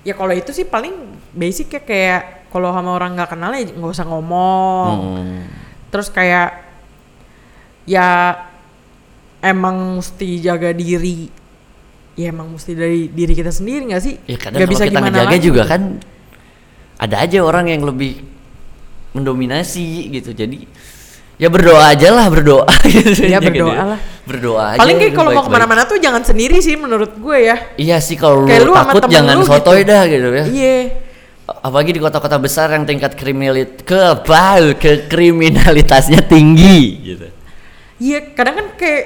Ya kalau itu sih paling basic ya kayak kalau sama orang nggak kenal ya nggak usah ngomong. Hmm. terus kayak ya emang mesti jaga diri. Ya emang mesti dari diri kita sendiri nggak sih? Ya kadang Nggak kalau kita ngejaga lagi. juga kan ada aja orang yang lebih mendominasi gitu jadi ya berdoa aja lah berdoa. Gitu Ya, Jaga berdoa diri. lah. berdoa aja paling kayak kalau mau ke mana-mana tuh jangan sendiri sih menurut gue ya. Iya sih kalau lu lu takut temen jangan lu sotoy gitu. dah gitu ya. Iya. Apalagi di kota-kota besar yang tingkat kriminalit ke ke kriminalitasnya tinggi gitu. Iya kadang kan kayak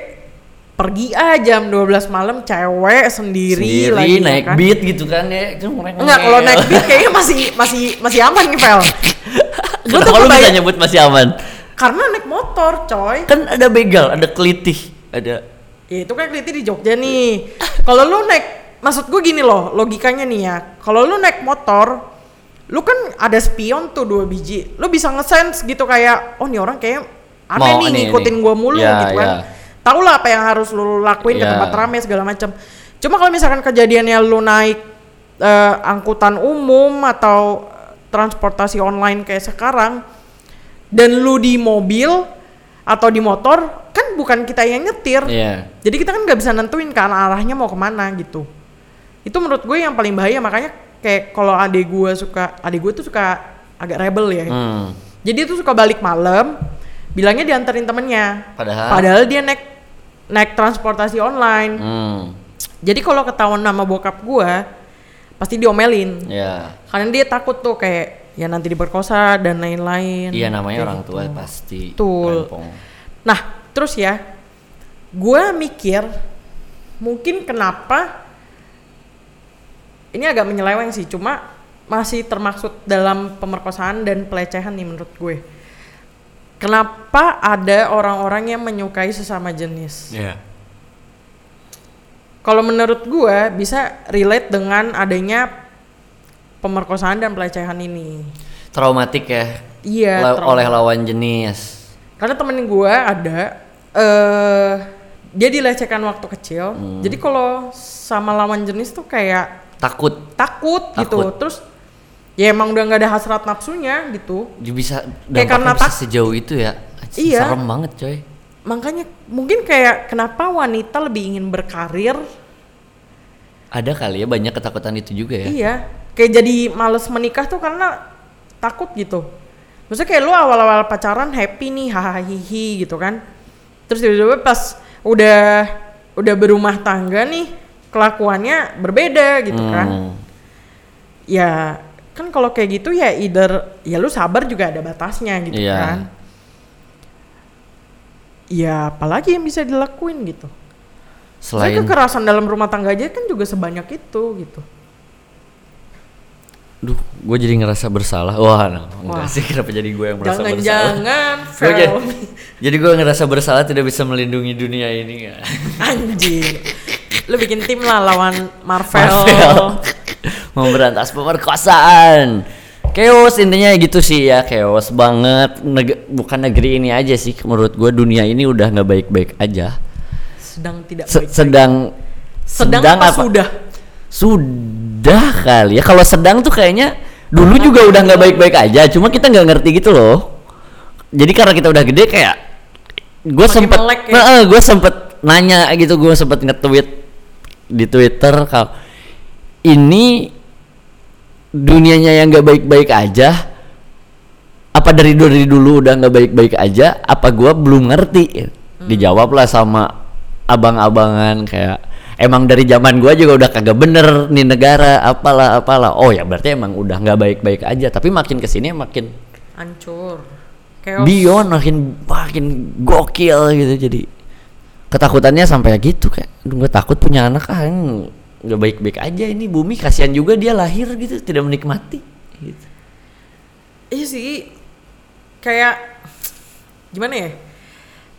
pergi aja jam 12 malam cewek sendiri, sendiri lagi ya naik kan? beat gitu kan ya Enggak, kalau naik beat kayaknya masih masih masih aman nih, Pel. Gua tuh Kenapa lu bisa nyebut masih aman Karena naik motor, coy. kan ada begal ada kelitih ada Ya itu kan keliti di Jogja nih. Kalau lu naik, maksud gue gini loh, logikanya nih ya. Kalau lu naik motor, lu kan ada spion tuh dua biji. Lu bisa ngesense gitu kayak, oh nih orang kayak aneh Mau nih nih, ngikutin gua mulu Ya, gitu kan. ya. Tahu lah apa yang harus lu lakuin ke Ya. tempat ramai segala macam. Cuma kalau misalkan kejadiannya lu naik eh, angkutan umum atau eh, transportasi online kayak sekarang dan lu di mobil atau di motor kan bukan kita yang nyetir Iya. jadi kita kan nggak bisa nentuin kan arahnya mau ke mana gitu itu menurut gue yang paling bahaya makanya kayak kalau adik gue suka adik gue tuh suka agak rebel ya Hmm. jadi itu suka balik malam bilangnya dianterin temennya Padahal? padahal dia naik naik transportasi online Hmm. jadi kalau ketahuan nama bokap gue pasti diomelin Ya. karena dia takut tuh kayak ya nanti diperkosa dan lain-lain Iya namanya Kayak orang gitu. tua pasti. Betul. Nah, terus ya, gue mikir mungkin kenapa ini agak menyeleweng sih, cuma masih termaksud dalam pemerkosaan dan pelecehan nih menurut gue. Kenapa ada orang-orang yang menyukai sesama jenis? Iya. Kalau menurut gue bisa relate dengan adanya pemerkosaan dan pelecehan ini. Traumatik ya. Iya, la- trauma. oleh lawan jenis. Karena temen gue ada, eh dia dilecehkan waktu kecil. Hmm. Jadi kalau sama lawan jenis tuh kayak Takut takut, gitu. Takut. Terus ya emang udah nggak ada hasrat nafsunya gitu. dia bisa Kayak karena bisa sejauh itu ya. Iya. Serem banget coy. Makanya mungkin kayak kenapa wanita lebih ingin berkarir? Ada kali ya banyak ketakutan itu juga ya. Iya. Kayak jadi males menikah tuh karena takut gitu. Maksudnya kayak lu awal-awal pacaran happy nih hahaha hihi gitu kan. Terus tiba-tiba pas udah udah berumah tangga nih kelakuannya berbeda gitu kan. Hmm. Ya kan kalau kayak gitu ya either ya lu sabar juga ada batasnya gitu Iya. kan. Ya apalagi yang bisa dilakuin gitu. Selain Selain kekerasan dalam rumah tangga aja kan juga sebanyak itu gitu. Duh, gue jadi ngerasa bersalah. Wah, nah, enggak Wah. sih kenapa jadi gue yang merasa bersalah? Jangan-jangan Gua jadi, jadi gue ngerasa bersalah tidak bisa melindungi dunia ini ya. anjing. Lu bikin tim lah lawan Marvel. Marvel. Memberantas pemerkosaan. chaos intinya gitu sih ya chaos banget. Neg- bukan negeri ini aja sih menurut gue dunia ini udah nggak baik-baik aja. Sedang tidak Se- baik-baik. sedang sedang, apa, sudah? Sudah kali ya. Kalau sedang tuh kayaknya dulu juga udah nggak baik-baik aja cuma kita nggak ngerti gitu loh. Jadi karena kita udah gede kayak gue sempet melek ya? gue sempet nanya gitu gue sempet nge-tweet di twitter kalau ini dunianya yang nggak baik-baik aja? Apa dari dari dulu udah nggak baik-baik aja? Apa gua belum ngerti? Dijawab lah sama abang-abangan kayak emang dari zaman gua juga udah kagak bener nih negara apalah apalah. Oh ya berarti emang udah nggak baik-baik aja tapi makin ke sini makin hancur. Chaos. Beyond makin makin gokil gitu jadi ketakutannya sampai gitu kayak gue takut punya anak ah ini nggak baik-baik aja ini bumi kasihan juga dia lahir gitu tidak menikmati gitu. iya sih kayak gimana ya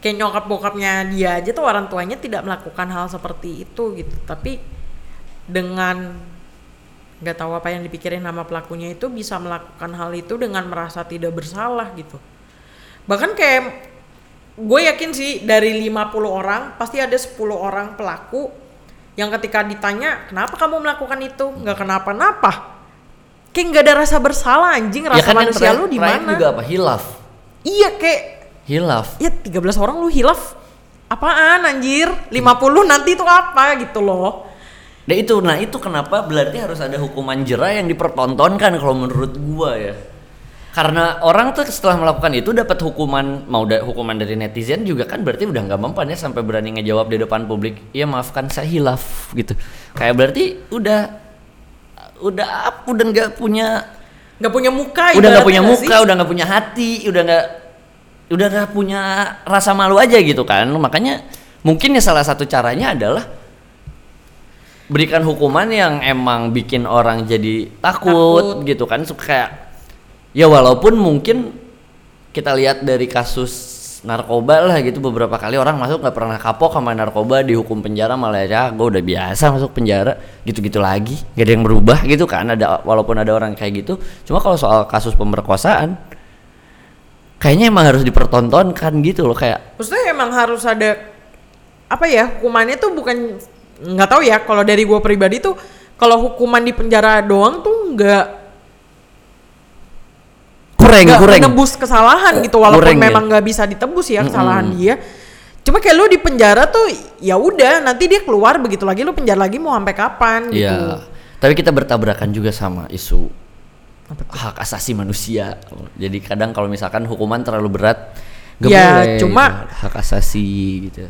kayak nyokap bokapnya dia aja tuh orang tuanya tidak melakukan hal seperti itu gitu tapi dengan nggak tahu apa yang dipikirin nama pelakunya itu bisa melakukan hal itu dengan merasa tidak bersalah gitu bahkan kayak gue yakin sih dari 50 orang pasti ada 10 orang pelaku yang ketika ditanya kenapa kamu melakukan itu? Nggak kenapa-napa. Kayak nggak ada rasa bersalah anjing. Rasa ya kan manusia lu di mana? juga apa? Hilaf. Iya kayak hilaf. Ya 13 orang lu hilaf. Apaan anjir? 50 nanti itu apa? Gitu loh. Nah itu, nah itu kenapa berarti harus ada hukuman jerah yang dipertontonkan kalau menurut gua ya. Karena orang tuh setelah melakukan itu dapat hukuman mau da hukuman dari netizen juga kan berarti udah nggak mempan ya sampai berani ngejawab di depan publik. Ya maafkan saya hilaf gitu. Kayak berarti udah udah udah nggak punya nggak punya muka udah nggak punya muka, sih? udah nggak punya hati, udah nggak udah nggak punya rasa malu aja gitu kan. Makanya mungkin ya salah satu caranya adalah berikan hukuman yang emang bikin orang jadi takut, Takut. gitu kan. Suka kayak ya walaupun mungkin kita lihat dari kasus narkoba lah gitu beberapa kali orang masuk nggak pernah kapok sama narkoba dihukum penjara malah ya gue udah biasa masuk penjara gitu-gitu lagi. Gak ada yang berubah gitu kan ada walaupun ada orang kayak gitu. Cuma kalau soal kasus pemerkosaan kayaknya emang harus dipertontonkan gitu loh kayak maksudnya emang harus ada apa ya hukumannya tuh bukan nggak tahu ya kalau dari gue pribadi tuh kalau hukuman di penjara doang tuh nggak kurang nggak kurang menebus kesalahan gitu walaupun Kurang ya. memang nggak bisa ditebus ya kesalahan Mm-mm. dia cuma kayak lu di penjara tuh ya udah nanti dia keluar begitu lagi lu penjara lagi mau sampai kapan gitu Iya. Tapi kita bertabrakan juga sama isu hak asasi manusia. Jadi kadang kalau misalkan hukuman terlalu berat, nggak Ya, boleh. cuma- gitu. hak asasi gitu.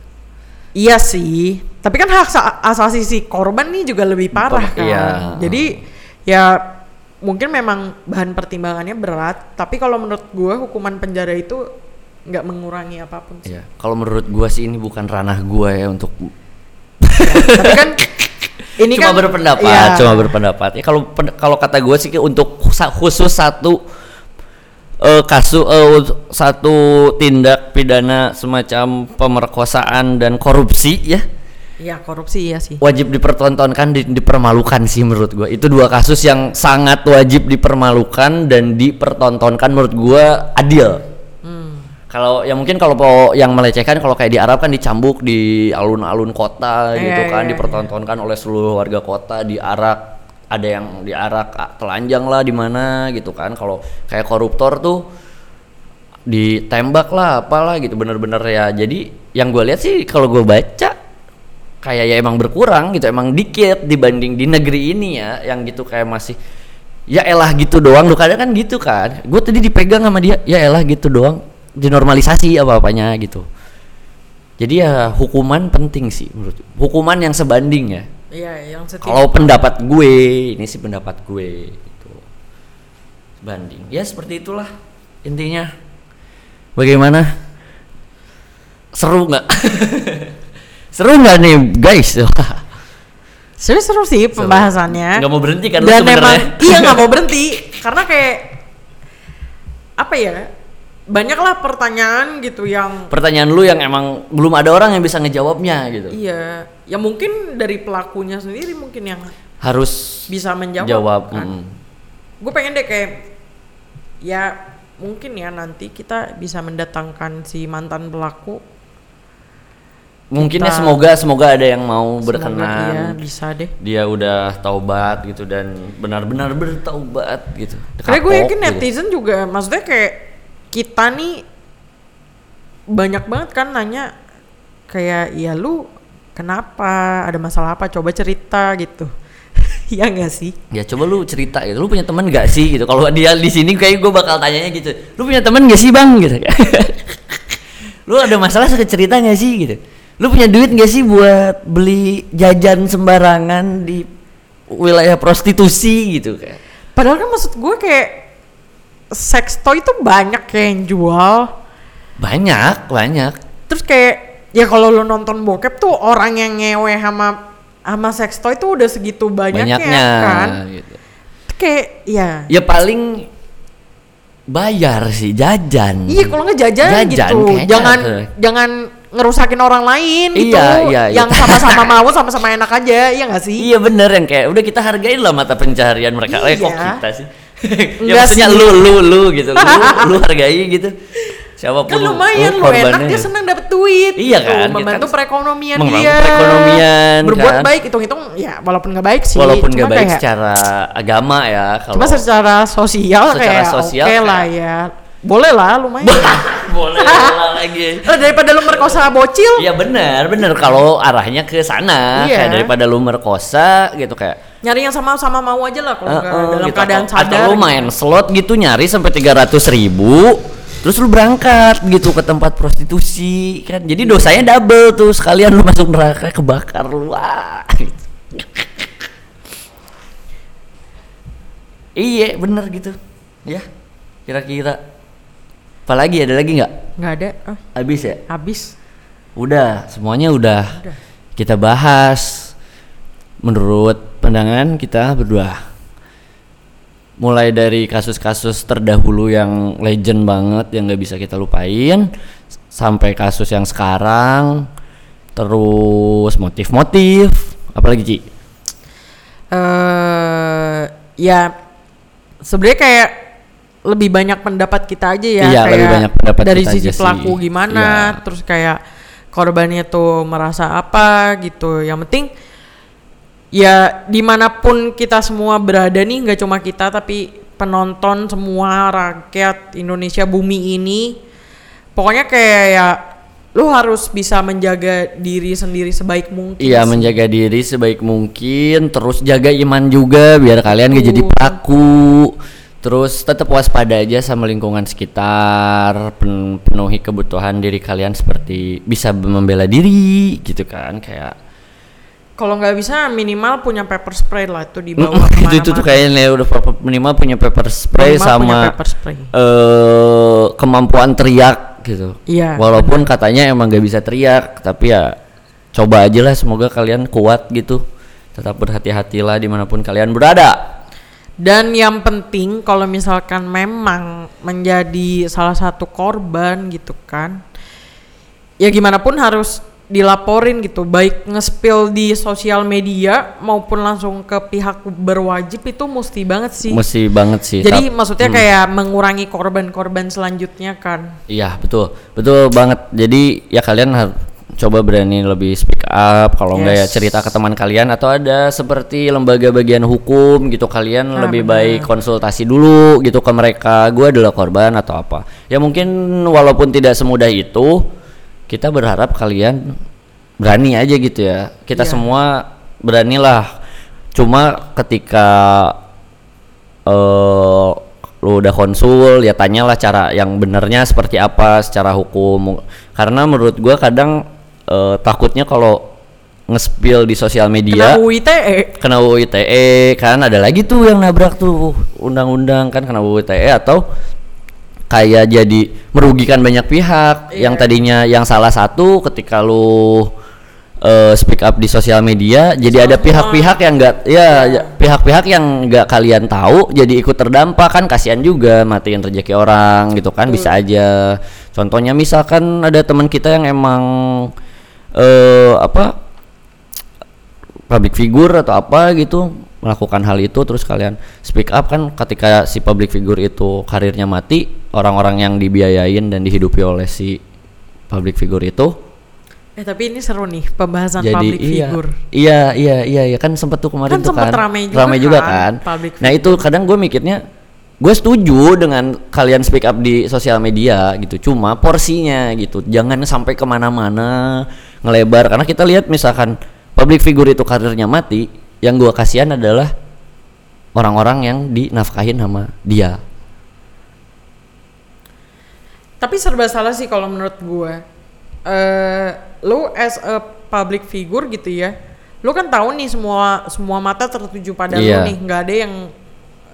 Iya sih, tapi kan hak sa- asasi si korban nih juga lebih parah kan. Iya. Jadi ya mungkin memang bahan pertimbangannya berat, tapi kalau menurut gua hukuman penjara itu nggak mengurangi apa pun sih. Iya. Kalau menurut gua sih ini bukan ranah gua ya untuk tapi kan ini cuma kan berpendapat, iya. cuma berpendapat. Ya kalau kalau kata gua sih untuk khusus satu eh, kasus eh, satu tindak pidana semacam pemerkosaan dan korupsi ya Iya korupsi iya sih. wajib dipertontonkan di- dipermalukan sih menurut gua. Itu dua kasus yang sangat wajib dipermalukan dan dipertontonkan menurut gua adil. Hmm. kalau ya mungkin kalau yang melecehkan kalau kayak di Arab kan dicambuk di alun-alun kota Iya, gitu kan iya, dipertontonkan oleh seluruh warga kota diarak ada yang diarak ah, telanjang lah di mana gitu kan. Kalau kayak koruptor tuh ditembak lah apalah gitu bener-bener ya. Jadi yang gue lihat sih kalau gue baca kayak ya emang berkurang gitu emang dikit dibanding di negeri ini ya yang gitu kayak masih ya elah gitu doang. Lu kadang kan gitu kan. Gue tadi dipegang sama dia ya elah gitu doang. Dinormalisasi apa apanya gitu. Jadi ya hukuman penting sih menurut hukuman yang sebanding ya. Iya yang setiap kalau pendapat gue ini sih pendapat gue itu sebanding. Ya seperti itulah intinya. Bagaimana? Seru nggak seru nggak nih guys? Seru-seru sih pembahasannya. nggak mau berhenti kan Dan memang iya nggak mau berhenti. Karena kayak apa ya banyaklah pertanyaan gitu yang pertanyaan lu yang emang belum ada orang yang bisa ngejawabnya gitu. Iya. Ya mungkin dari pelakunya sendiri mungkin yang harus bisa menjawab jawab kan. mm. gue pengen deh kayak ya mungkin ya nanti kita bisa mendatangkan si mantan pelaku Mungkin ya Kita- semoga semoga ada yang mau berkenan. iya bisa deh Dia udah taubat gitu dan benar-benar bertaubat gitu. karena gue yakin gitu. netizen juga maksudnya kayak kita nih banyak banget kan nanya kayak ya lu kenapa ada masalah apa coba cerita gitu ya nggak sih Ya coba lu cerita gitu, lu punya temen gak sih gitu? Kalau dia di sini kayak gue bakal tanyanya gitu, lu punya temen gak sih bang gitu? lu ada masalah suka cerita gak sih gitu? Lu punya duit gak sih buat beli jajan sembarangan di wilayah prostitusi gitu kayak? Padahal kan maksud gue kayak sex toy itu banyak kayak yang jual. Banyak, banyak. Terus kayak ya kalau lu nonton bokep tuh orang yang ngewe sama sama sex toy tuh udah segitu banyaknya Banyaknya kan. gitu. Kayak ya. Ya paling bayar sih jajan. Iya kalau nggak jajan, Jajan gitu. Jangan jangan ngerusakin orang lain gitu. Iya, iya, iya. Yang sama-sama mau sama-sama enak aja, iya nggak sih? Iya bener yang kayak udah kita hargain lah mata pencaharian mereka. Eh kok Iya. kita sih? ya maksudnya sih. lu lu lu gitu. Lu, lu hargai gitu. Siapa pun Kan lumayan lu korbannya enak dia senang dapet duit Iya gitu, kan, membantu kan perekonomian dia perekonomian, berbuat kan. baik hitung-hitung ya walaupun nggak baik sih Walaupun gak baik kayak- secara agama ya kalau cuma secara sosial Secara kayak sosial oke lah ya boleh lah lumayan boleh lah lagi. Eh, daripada lu merkosa bocil Iya benar, benar kalau arahnya ke sana Iya. kayak daripada lu merkosa gitu kayak nyari yang sama-sama mau aja lah kalau nggak Heeh, dalam gitu. keadaan atau, sadar atau lu gitu. main slot gitu nyari sampai 300 ribu terus lu berangkat gitu ke tempat prostitusi kan jadi dosanya double tuh sekalian lu masuk neraka kebakar lu wah gitu. iya bener gitu ya kira-kira apalagi ada lagi nggak nggak ada ah, habis ya habis Udah, semuanya udah, Udah. kita bahas menurut pandangan kita berdua. Mulai dari kasus-kasus terdahulu yang legend banget yang nggak bisa kita lupain, sampai kasus yang sekarang, terus motif-motif, apalagi Ci? eh ya sebenarnya kayak lebih banyak pendapat kita aja ya Iya, kayak lebih banyak pendapat dari kita sisi aja pelaku sih. gimana Iya. terus kayak korbannya tuh merasa apa gitu yang penting ya di mana pun kita semua berada nih nggak cuma kita tapi penonton semua rakyat Indonesia bumi ini pokoknya kayak ya lu harus bisa menjaga diri sendiri sebaik mungkin Iya sih. menjaga diri sebaik mungkin, terus jaga iman juga biar kalian gak jadi pelaku. Terus tetap waspada aja sama lingkungan sekitar, pen- penuhi kebutuhan diri kalian seperti bisa membela diri gitu kan kayak Kalau nggak bisa minimal punya pepper spray lah itu di bawah itu itu tuh kayaknya udah minimal punya pepper spray Minimal punya sama pepper spray. eh kemampuan teriak gitu. Iya, Walaupun katanya emang gak bisa teriak, tapi ya coba aja lah semoga kalian kuat gitu. Tetap berhati-hatilah di mana pun kalian berada. Dan yang penting kalau misalkan memang menjadi salah satu korban gitu kan, ya gimana pun harus dilaporin gitu, baik nge-spill di sosial media maupun langsung ke pihak berwajib itu mesti banget sih. Mesti banget sih. Jadi Tap- maksudnya kayak mengurangi korban-korban selanjutnya kan. Iya betul, betul banget. Jadi ya kalian harus coba berani lebih speak up. Kalau enggak ya Yes. cerita ke teman kalian atau ada seperti lembaga bagian hukum gitu kalian Ah, lebih benar. baik konsultasi dulu gitu ke mereka. Gue adalah korban atau apa. Ya mungkin walaupun tidak semudah itu, kita berharap kalian berani aja gitu ya. Kita Iya. semua beranilah. Cuma ketika eh lu udah konsul ya tanyalah cara yang benernya seperti apa secara hukum karena menurut gua kadang eh, takutnya kalau nge-spill di sosial media Kena UU ITE. kena UU ITE kan ada lagi tuh yang nabrak tuh undang-undang kan kena UU ITE atau kayak jadi merugikan banyak pihak. Yang Iya. tadinya yang salah satu ketika lu eh, speak up di sosial media jadi ada pihak-pihak yang enggak ya ya, pihak-pihak yang enggak kalian tahu jadi ikut terdampak kan kasihan juga matiin rezeki orang gitu kan bisa aja. Contohnya misalkan ada teman kita yang emang eh apa public figure atau apa gitu melakukan hal itu terus kalian speak up kan ketika si public figure itu karirnya mati orang-orang yang dibiayain dan dihidupi oleh si public figure itu. Eh tapi ini seru nih pembahasan jadi public iya, figure. iya iya iya iya. Kan sempet tuh kemarin Kan tuh sempet kan. rame juga juga kan, kan. public nah itu kadang gue mikirnya gue setuju dengan kalian speak up di sosial media gitu. Cuma porsinya gitu. Jangan sampai ke mana-mana ngelebar karena kita lihat misalkan public figure itu karirnya mati yang gue kasihan adalah orang-orang yang dinafkahin sama dia Tapi serba salah sih kalau menurut gue. Eh, lu as a public figure gitu ya, lu kan tahu nih semua semua mata tertuju pada Iya. lu nih, nggak ada yang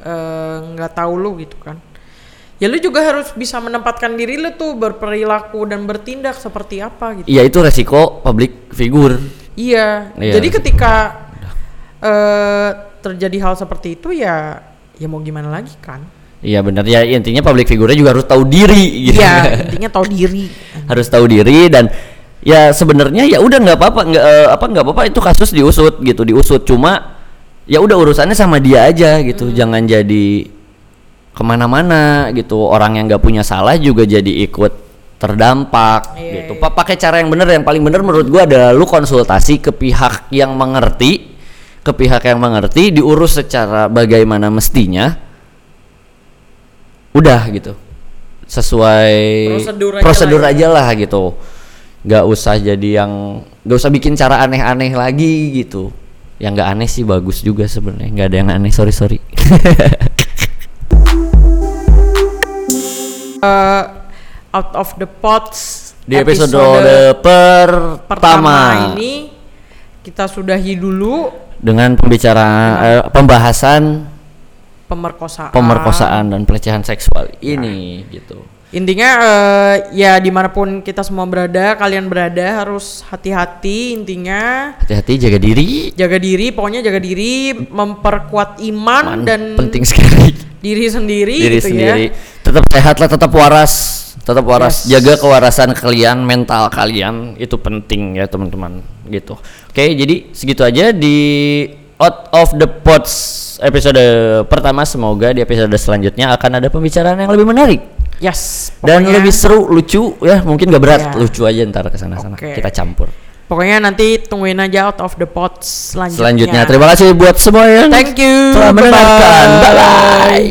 eh, nggak tahu lu gitu kan. Ya lu juga harus bisa menempatkan diri lu tuh berperilaku dan bertindak seperti apa gitu. iya itu resiko public figure Iya. Iya. Jadi ketika eh terjadi hal seperti itu ya ya mau gimana lagi kan? iya benar ya intinya public figure juga harus tahu diri gitu Iya, intinya tahu diri. harus tahu diri dan ya sebenarnya ya udah nggak apa-apa nggak eh, apa nggak apa-apa itu kasus diusut gitu diusut cuma ya udah urusannya sama dia aja gitu Hmm. jangan jadi ke mana-mana gitu. Orang yang nggak punya salah juga jadi ikut terdampak Iya, gitu. Pa- pakai cara yang bener. Yang paling bener menurut gua adalah lu konsultasi ke pihak yang mengerti ke pihak yang mengerti diurus secara bagaimana mestinya. Udah gitu. Sesuai Prosedur aja prosedur lah ya. aja lah gitu. Nggak usah jadi yang nggak usah bikin cara aneh-aneh lagi gitu. Yang nggak aneh sih bagus juga sebenarnya. Nggak ada yang aneh. Sorry sorry Eh, out of the pots di episode, pertama, pertama ini kita sudahi dulu dengan pembicaraan eh, pembahasan pemerkosaan. pemerkosaan dan pelecehan seksual ini gitu Intinya eh, ya di mana pun kita semua berada, kalian berada harus hati-hati. Intinya. Hati-hati jaga diri. Jaga diri, pokoknya jaga diri, memperkuat iman Man, dan penting sekali. diri sendiri diri gitu sendiri. Ya. tetap sehat lah tetap waras. Tetap waras. Yes. jaga kewarasan kalian mental kalian. Itu penting ya teman-teman. Gitu. Oke jadi segitu aja di out of the pots episode pertama. Semoga di episode selanjutnya akan ada pembicaraan yang lebih menarik Yes. dan pokoknya- lebih seru lucu ya mungkin gak berat Iya. lucu aja ntar ke sana sana Oke. kita campur Pokoknya nanti tungguin aja out of the pots selanjutnya. selanjutnya terima kasih buat semua yang Thank you. telah mendengarkan Bye-bye. bye bye